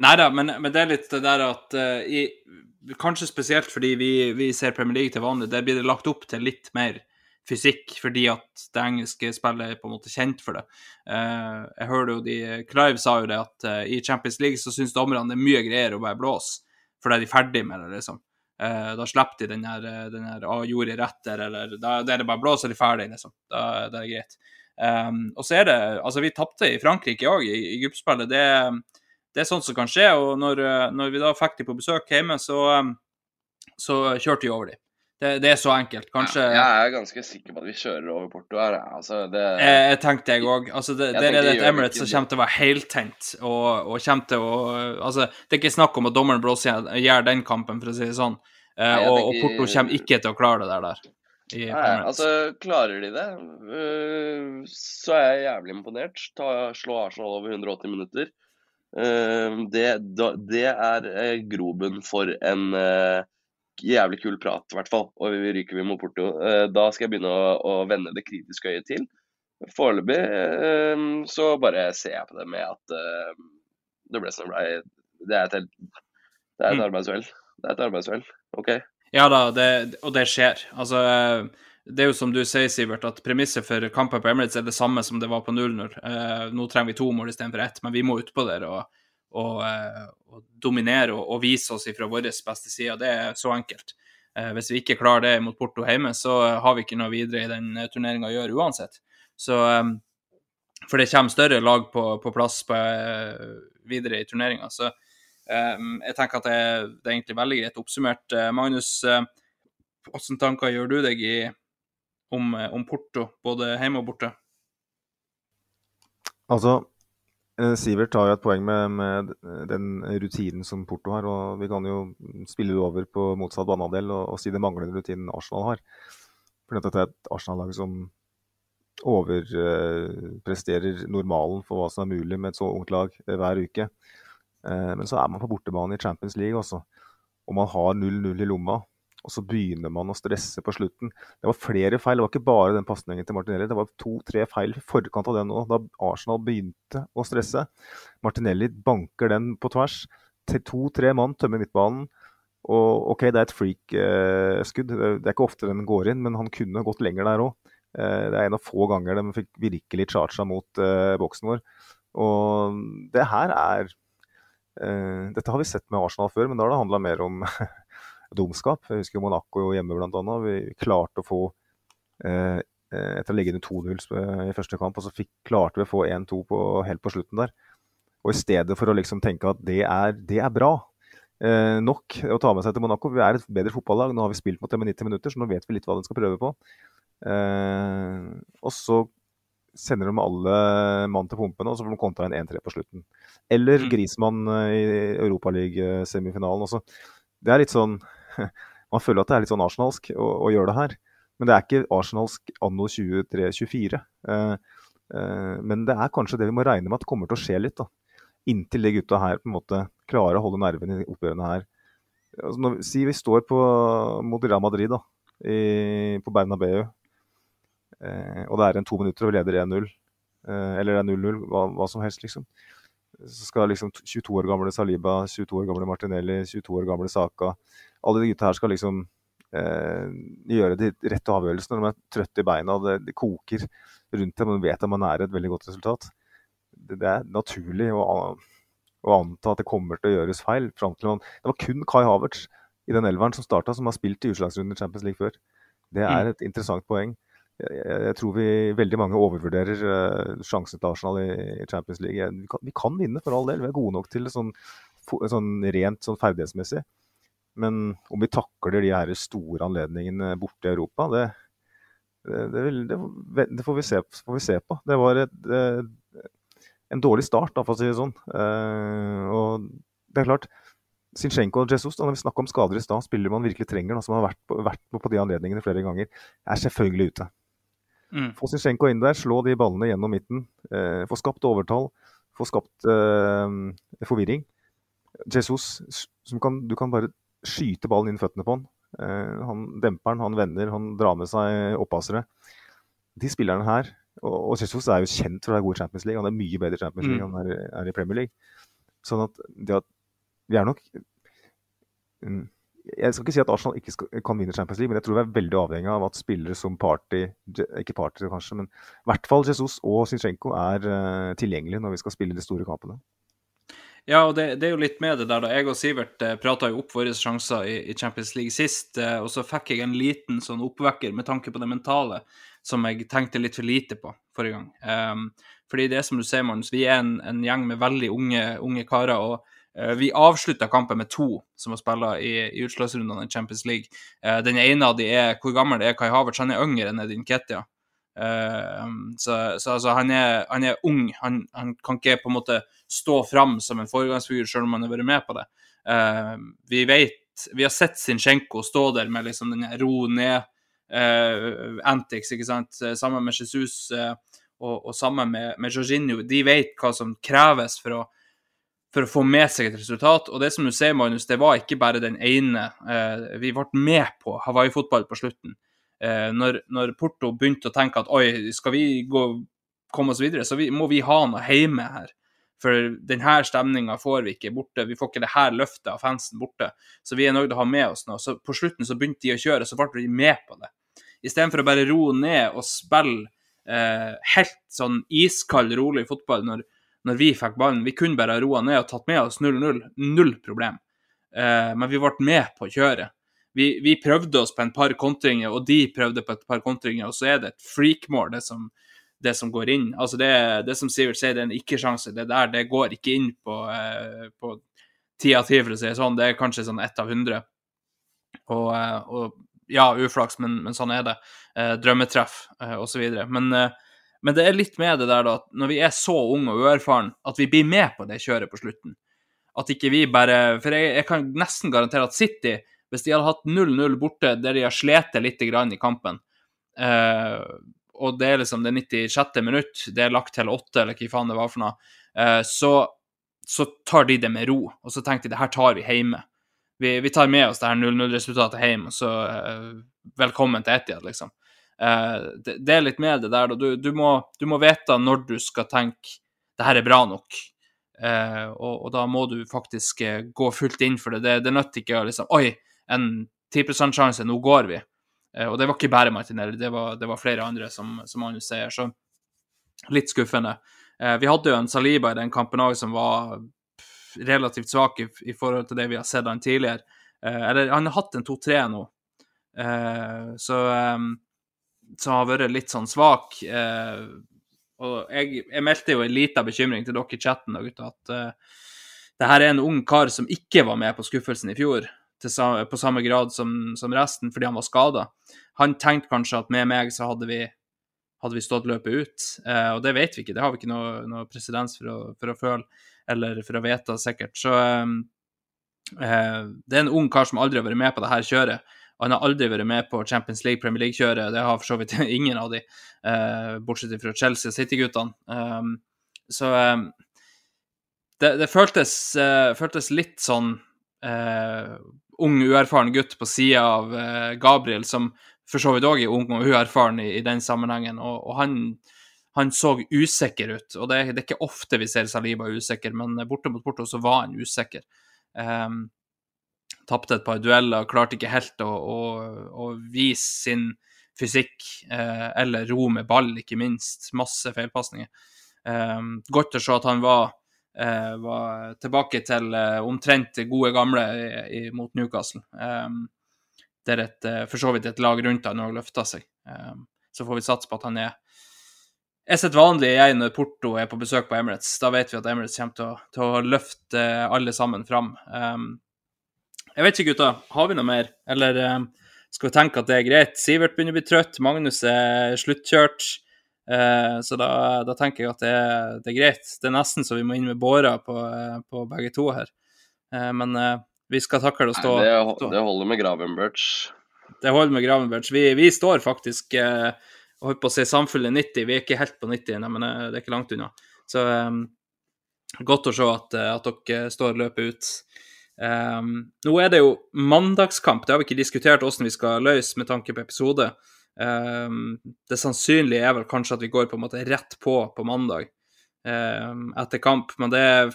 Nei da, men, men, det er litt det der at uh, i, Kanskje spesielt fordi vi, vi, ser Premier League til vanlig, der blir det lagt opp til litt mer fysikk, fordi at det engelske spillet er på en måte kjent for det. Uh, jeg hører jo de, Clive sa jo det at uh, i Champions League så syns dommerne det er mye greier å bare blåse, for da er de ferdig med det, liksom. Uh, da slipper de den her, den her ah, 'gjorde rett der', eller da, er det bare blås, og de er ferdig, liksom. Da, da er det greit. Um, og så er det Altså, vi tapte i Frankrike òg, i, i gruppespillet. Det er det er sånt som kan skje. Og når, eh, når vi da fikk de på besøk hjemme, så, eh, så kjørte vi over de. Det, det, er så enkelt. Kanskje ja, Jeg er ganske sikker på at vi kjører over Porto her. Altså, det... jeg, jeg tenkte jeg òg. Altså, det, der er det et Emirates som kommer til å være heltent. Og, og kommer til å altså, Det er ikke snakk om at dommeren blåser gjør den kampen, for å si det sånn. Uh, Nei, og, og, Porto kommer ikke til å klare det der. der Nei, altså, klarer de det, uh, så er jeg jævlig imponert. Ta, slå Arsenal over 180 minutter. Det, det er eh, grobunn for en eh, jævlig kul prat, i hvert fall. Og vi ryker vi mot Porto. Eh, da skal jeg begynne å, å vende det kritiske øyet til. Foreløpig ehm, så bare ser jeg på det med at det ble som det ble. Det er et, det er et mm. arbeidsuhell. Det er et arbeidsuhell. OK? Ja da, det, og det skjer. Altså det er jo som du sier, Sivert, at premisset for kampen på Emirates er det samme som det var på 0-0. Eh, nå trenger vi to mål istedenfor ett, men vi må utpå der og, og, eh, og, dominere og, og, vise oss fra vår beste side. Det er så enkelt. Eh, hvis vi ikke klarer det mot Porto hjemme, så har vi ikke noe videre i den eh, turneringa å gjøre uansett. Så, eh, for det kommer større lag på, på plass på, eh, videre i turneringa. Så jeg tenker at det, det, er egentlig veldig greit oppsummert. Magnus, hvilke tanker gjør du deg i om, eh, om Porto, både hjemme og borte? Altså, eh, Sivert har jo et poeng med, med, den rutinen som Porto har. og Vi kan jo spille det over på motsatt banehalvdel og, og, si det manglende rutinen Arsenal har. For dette er et Arsenal-lag som overpresterer normalen for hva som er mulig med et så ungt lag eh, hver uke. Men så er man på bortebane i Champions League også. Og man har 0-0 i lomma. Og så begynner man å stresse på slutten. Det var flere feil. Det var ikke bare den pasningen til Martinelli. Det var to-tre feil i forkant av den òg, da Arsenal begynte å stresse. Martinelli banker den på tvers. To-tre mann tømmer midtbanen. Og OK, det er et freak-skudd. Eh, det er ikke ofte den går inn, men han kunne gått lenger der òg. Eh, det er en av få ganger de fikk virkelig charga mot eh, boksen vår. Og det her er eh, Dette har vi sett med Arsenal før, men da har det handla mer om dumskap. Jeg husker Monaco hjemme annet. Vi klarte å få eh, eh Etter å legge under 2-0 i første kamp, og så fikk, klarte vi å få 1-2 helt på slutten der. Og i stedet for å liksom tenke at det er, det er bra, eh, nok å ta med seg til Monaco. Vi er et bedre fotballag. Nå har vi spilt mot dem i 90 minutter, så nå vet vi litt hva de skal prøve på. Eh, og så sender de alle mann til pumpene, og så får de kontra en 1-3 på slutten. Eller mm. Grismann eh, i Europaliga-semifinalen også. Det er litt sånn Man føler at det er litt sånn arsenalsk å, å gjøre det her. Men det er ikke arsenalsk anno 23-24. Eh, eh, men det er kanskje det vi må regne med at kommer til å skje litt. da. Inntil de gutta her på en måte klarer å holde nervene i oppgjørene her. Altså når, si vi står på, Real Madrid da, i, på Bernabeu Eh, og det er en to minutter, og vi leder 1-0. Eh, eller det er 0-0, hva, hva, som helst, liksom. Så skal liksom 22 år gamle Saliba, 22 år gamle Martinelli, 22 år gamle Saka Alle de gutta her skal liksom eh, gjøre de rette avgjørelsene når de er trøtte i beina. Det, det koker rundt dem, og de vet at man er et veldig godt resultat. Det, det er naturlig å, å, anta at det kommer til å gjøres feil. Frem til man, det var kun Kai Havertz i den elveren som starta, som har spilt i utslagsrunden i Champions League før. Det er mm. et interessant poeng jeg, jeg, tror vi veldig mange overvurderer uh, sjansen til Arsenal i, i Champions League. Vi kan, vi kan, vinne, for all del. Vi er gode nok til det sånn, sånn rent sånn ferdighetsmessig. Men om vi takler de her store anledningene borte i Europa, det, det, det, det får, vi se, får, vi se, på. Det var et, en dårlig start, for å si det sånn. Uh, og det er klart, Zinchenko og Jesus, da når vi snakker om skader i stad, spiller man virkelig trenger, da, som har vært på, vært på de anledningene flere ganger, er selvfølgelig ute. Mm. Få Zinchenko inn der, slå de ballene gjennom midten. Eh, få skapt overtall. Få skapt eh, forvirring. Jesus, kan, du kan bare skyte ballen inn føttene på han. Eh, han demper den, han vender, han drar med seg oppassere. De spillerne her og, og Jesus er jo kjent for å være god i Champions League. Han er mye bedre i Champions League mm. enn han er, er, i Premier League. Sånn at, at vi er nok mm, jeg skal ikke si at Arsenal ikke skal, kan vinne Champions League, men jeg tror vi er veldig avhengig av at spillere som Party, ikke Party kanskje, men i hvert fall Jesus og Zinchenko er uh, tilgjengelige når vi skal spille de store kampene. Ja, og det, det, er jo litt med det der. da Jeg og Sivert eh, prata jo opp våre sjanser i, i, Champions League sist, eh, og så fikk jeg en liten sånn oppvekker med tanke på det mentale som jeg tenkte litt for lite på forrige gang. Um, fordi det som du sier, Magnus, vi er en, en gjeng med veldig unge, unge karer. og Eh, vi avslutta kampen med to som har spilt i, i utslagsrundene i Champions League. Eh, den ene av de er Hvor gammel er Kai Havertz? Han er yngre enn Edin Ketia. Uh, så, så altså, han, er, han, er, ung. Han, han, kan ikke på en måte stå fram som en foregangsfigur, selv om han har vært med på det. Uh, vi vet Vi har sett Zinchenko stå der med liksom den ro ned uh, antics, ikke sant, sammen med Jesus og, og sammen med, med Jorginho. De vet hva som kreves for å for å få med seg et resultat. Og det som du ser, Magnus, det var ikke bare den ene. Uh, vi ble med på Hawaii-fotball på slutten. Eh, når, når, Porto begynte å tenke at oi, skal vi gå, komme oss videre, så vi, må vi ha noe hjemme her. For denne stemninga får vi ikke borte. Vi får ikke det her løftet av fansen borte. Så vi er nødt til å ha med oss noe. Så på slutten så begynte de å kjøre, så ble vi med på det. Istedenfor å bare roe ned og spille eh, helt sånn iskald, rolig fotball når, når vi fikk ballen. Vi kunne bare roa ned og tatt med oss 0-0. Null problem. Eh, men vi ble med på kjøret. Vi, vi, prøvde oss på en par kontringer, og de prøvde på et par kontringer, og så er det et freakmål, det det som går inn. Altså det, det som Sivert sier, det er en ikke-sjanse. Det der det går ikke inn på, ti av ti, for å si det sånn. Det er kanskje sånn ett av hundre. Og, eh, og, ja, uflaks, men, men sånn er det. Eh, drømmetreff eh, osv. Men eh, men det er litt med det der da, at når vi er så unge og uerfaren, at vi blir med på det kjøret på slutten. At ikke vi bare For jeg, jeg kan nesten garantere at City, hvis de hadde hatt 0-0 borte der de har slitt litt i kampen, eh, og det er liksom det 96. minutt, det er lagt til 8, eller hva faen det var for noe, eh, så, så, tar de det med ro. Og så tenker de det her tar vi hjemme. Vi, vi tar med oss det her 0-0-resultatet hjem, og så eh, velkommen til Etiad, liksom. Eh, det, det, er litt med det der. Du, du, må, du, må, vite når du skal tenke det her er bra nok. Uh, og, og, da må du faktisk uh, gå fullt inn for det. Det, det nytter ikke å liksom Oi, en 10 %-sjanse, nå går vi. Uh, og det var ikke bare Martinelli, det var, det var flere andre, som, som Magnus sier. Så litt skuffende. vi hadde jo en Saliba i den kampen òg som var relativt svak i, i, forhold til det vi har sett han tidligere. Eh, eller han har hatt en 2-3 nå, eh, så, eh, så har vært litt sånn svak. Eh, og jeg, jeg meldte jo en liten bekymring til dere i chatten da, gutta, at eh, det her er en ung kar som ikke var med på skuffelsen i fjor, til, på samme grad som, som resten, fordi han var skada. Han tenkte kanskje at med meg så hadde vi, hadde vi stått løpet ut, eh, og det vet vi ikke. Det har vi ikke noe, noe presedens for, for å føle eller for å vite sikkert. Så eh, eh, det er en ung kar som aldri har vært med på det her kjøret. Og han har aldri vært med på Champions League, Premier League-kjøret. Det har for så vidt ingen av de, eh, bortsett fra Chelsea og City-guttene. Um, så um, det, det føltes, eh, føltes litt sånn eh, ung, uerfaren gutt på sida av eh, Gabriel, som for så vidt òg er ung og uerfaren i, i den sammenhengen. Og, og han, han så usikker ut. Og det, det er ikke ofte vi ser Saliba usikker, men borte mot Porto så var han usikker. Um, Tapte et par dueller, klarte ikke helt å, å, å vise sin fysikk, eh, eller ro med ball, ikke minst. Masse feilpasninger. Um, godt å se at han var, eh, var tilbake til eh, omtrent gode gamle i, i, mot Newcastle. Um, der et, eh, for så vidt et lag rundt han har løfta seg. Um, så får vi satse på at han er er sitt vanlige jeg når Porto er på besøk på Emirates. Da vet vi at Emirates kommer til å, til å løfte eh, alle sammen fram. Um, jeg vet ikke, gutta. Har vi noe mer? Eller um, skal vi tenke at det er greit? Sivert begynner å bli trøtt. Magnus er sluttkjørt. Eh, så da, da tenker jeg at det er, det er greit. Det er nesten så vi må inn med bårer på, eh, på begge to her. Eh, men vi skal takle å stå det, det holder med Gravenberch. det holder med Gravenberch. Vi, vi står faktisk eh, holdt på å si samfunnet 90. Vi er ikke helt på 90 nei, men det er ikke langt unna. Så um, godt å se at, at dere står løpet ut. Um, nå er det jo mandagskamp. Det har vi ikke diskutert hvordan vi skal løse med tanke på episode. Eh, det sannsynlige er vel kanskje at vi går på en måte rett på på mandag um, etter kamp, men det er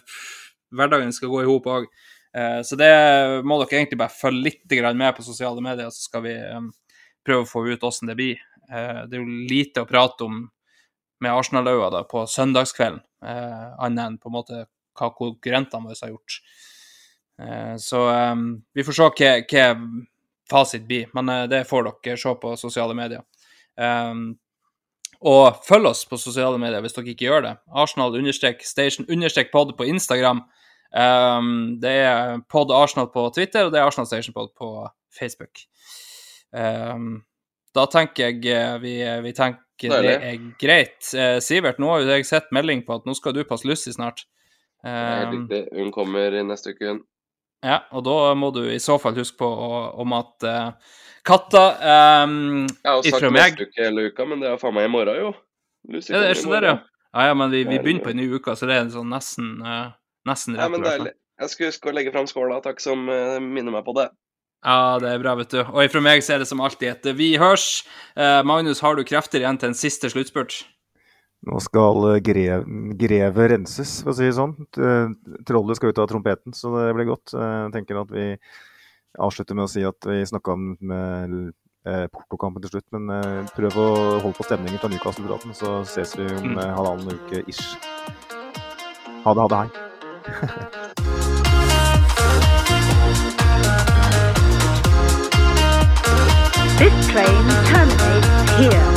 hverdagen skal gå i hop òg. Uh, Så det må dere egentlig bare følge litt med på sosiale medier, så skal vi um, prøve å få ut hvordan det blir. Uh, Det er jo lite å prate om med Arsenal-øyne da, på søndagskvelden, uh, annet enn på en måte hva konkurrentene våre har gjort. Eh, Så eh, vi får se hva fasit blir, men eh, det får dere se på sosiale medier. Um, og følg oss på sosiale medier hvis dere ikke gjør det. Arsenal understrek station understrek pod på Instagram. Um, det er pod Arsenal på Twitter, og det er Arsenal Station Pod på Facebook. Um, da tenker jeg eh, vi, vi tenker det Deilig. er greit. Eh, Sivert, nå har jeg sett melding på at nå skal du passe Lucy snart. Det er helt Um, riktig. Hun kommer i neste uke. hun. Ja, og da må du i så fall huske på å- om at uh, katta um, Jeg har sagt meg. neste uke hele uka, men det er faen meg i morgen, jo. Lucy Ja, det er ikke der, ja. Ja, ja, men vi, vi begynner på en ny uke, så det er sånn nesten, uh, nesten Ja, rett. men i deilig. Jeg skulle huske å legge fram skåla, takk som uh, minner meg på det. Ja, det er bra, vet du. Og ifra meg så er det som alltid et vi hørs. Uh, Magnus, har du krefter igjen til en siste sluttspurt? Nå skal greve grev, grevet renses, for å si det sånn. Trollet skal ut av trompeten, så det blir godt. Eh, Jeg tenker at vi avslutter med å si at vi snakka om med eh, Porto-kampen til slutt. Men eh, prøv å holde på stemningen fra Newcastle-praten, så ses vi om Mm. eh, halvannen uke ish. Ha det, ha det, hei. This train terminates here.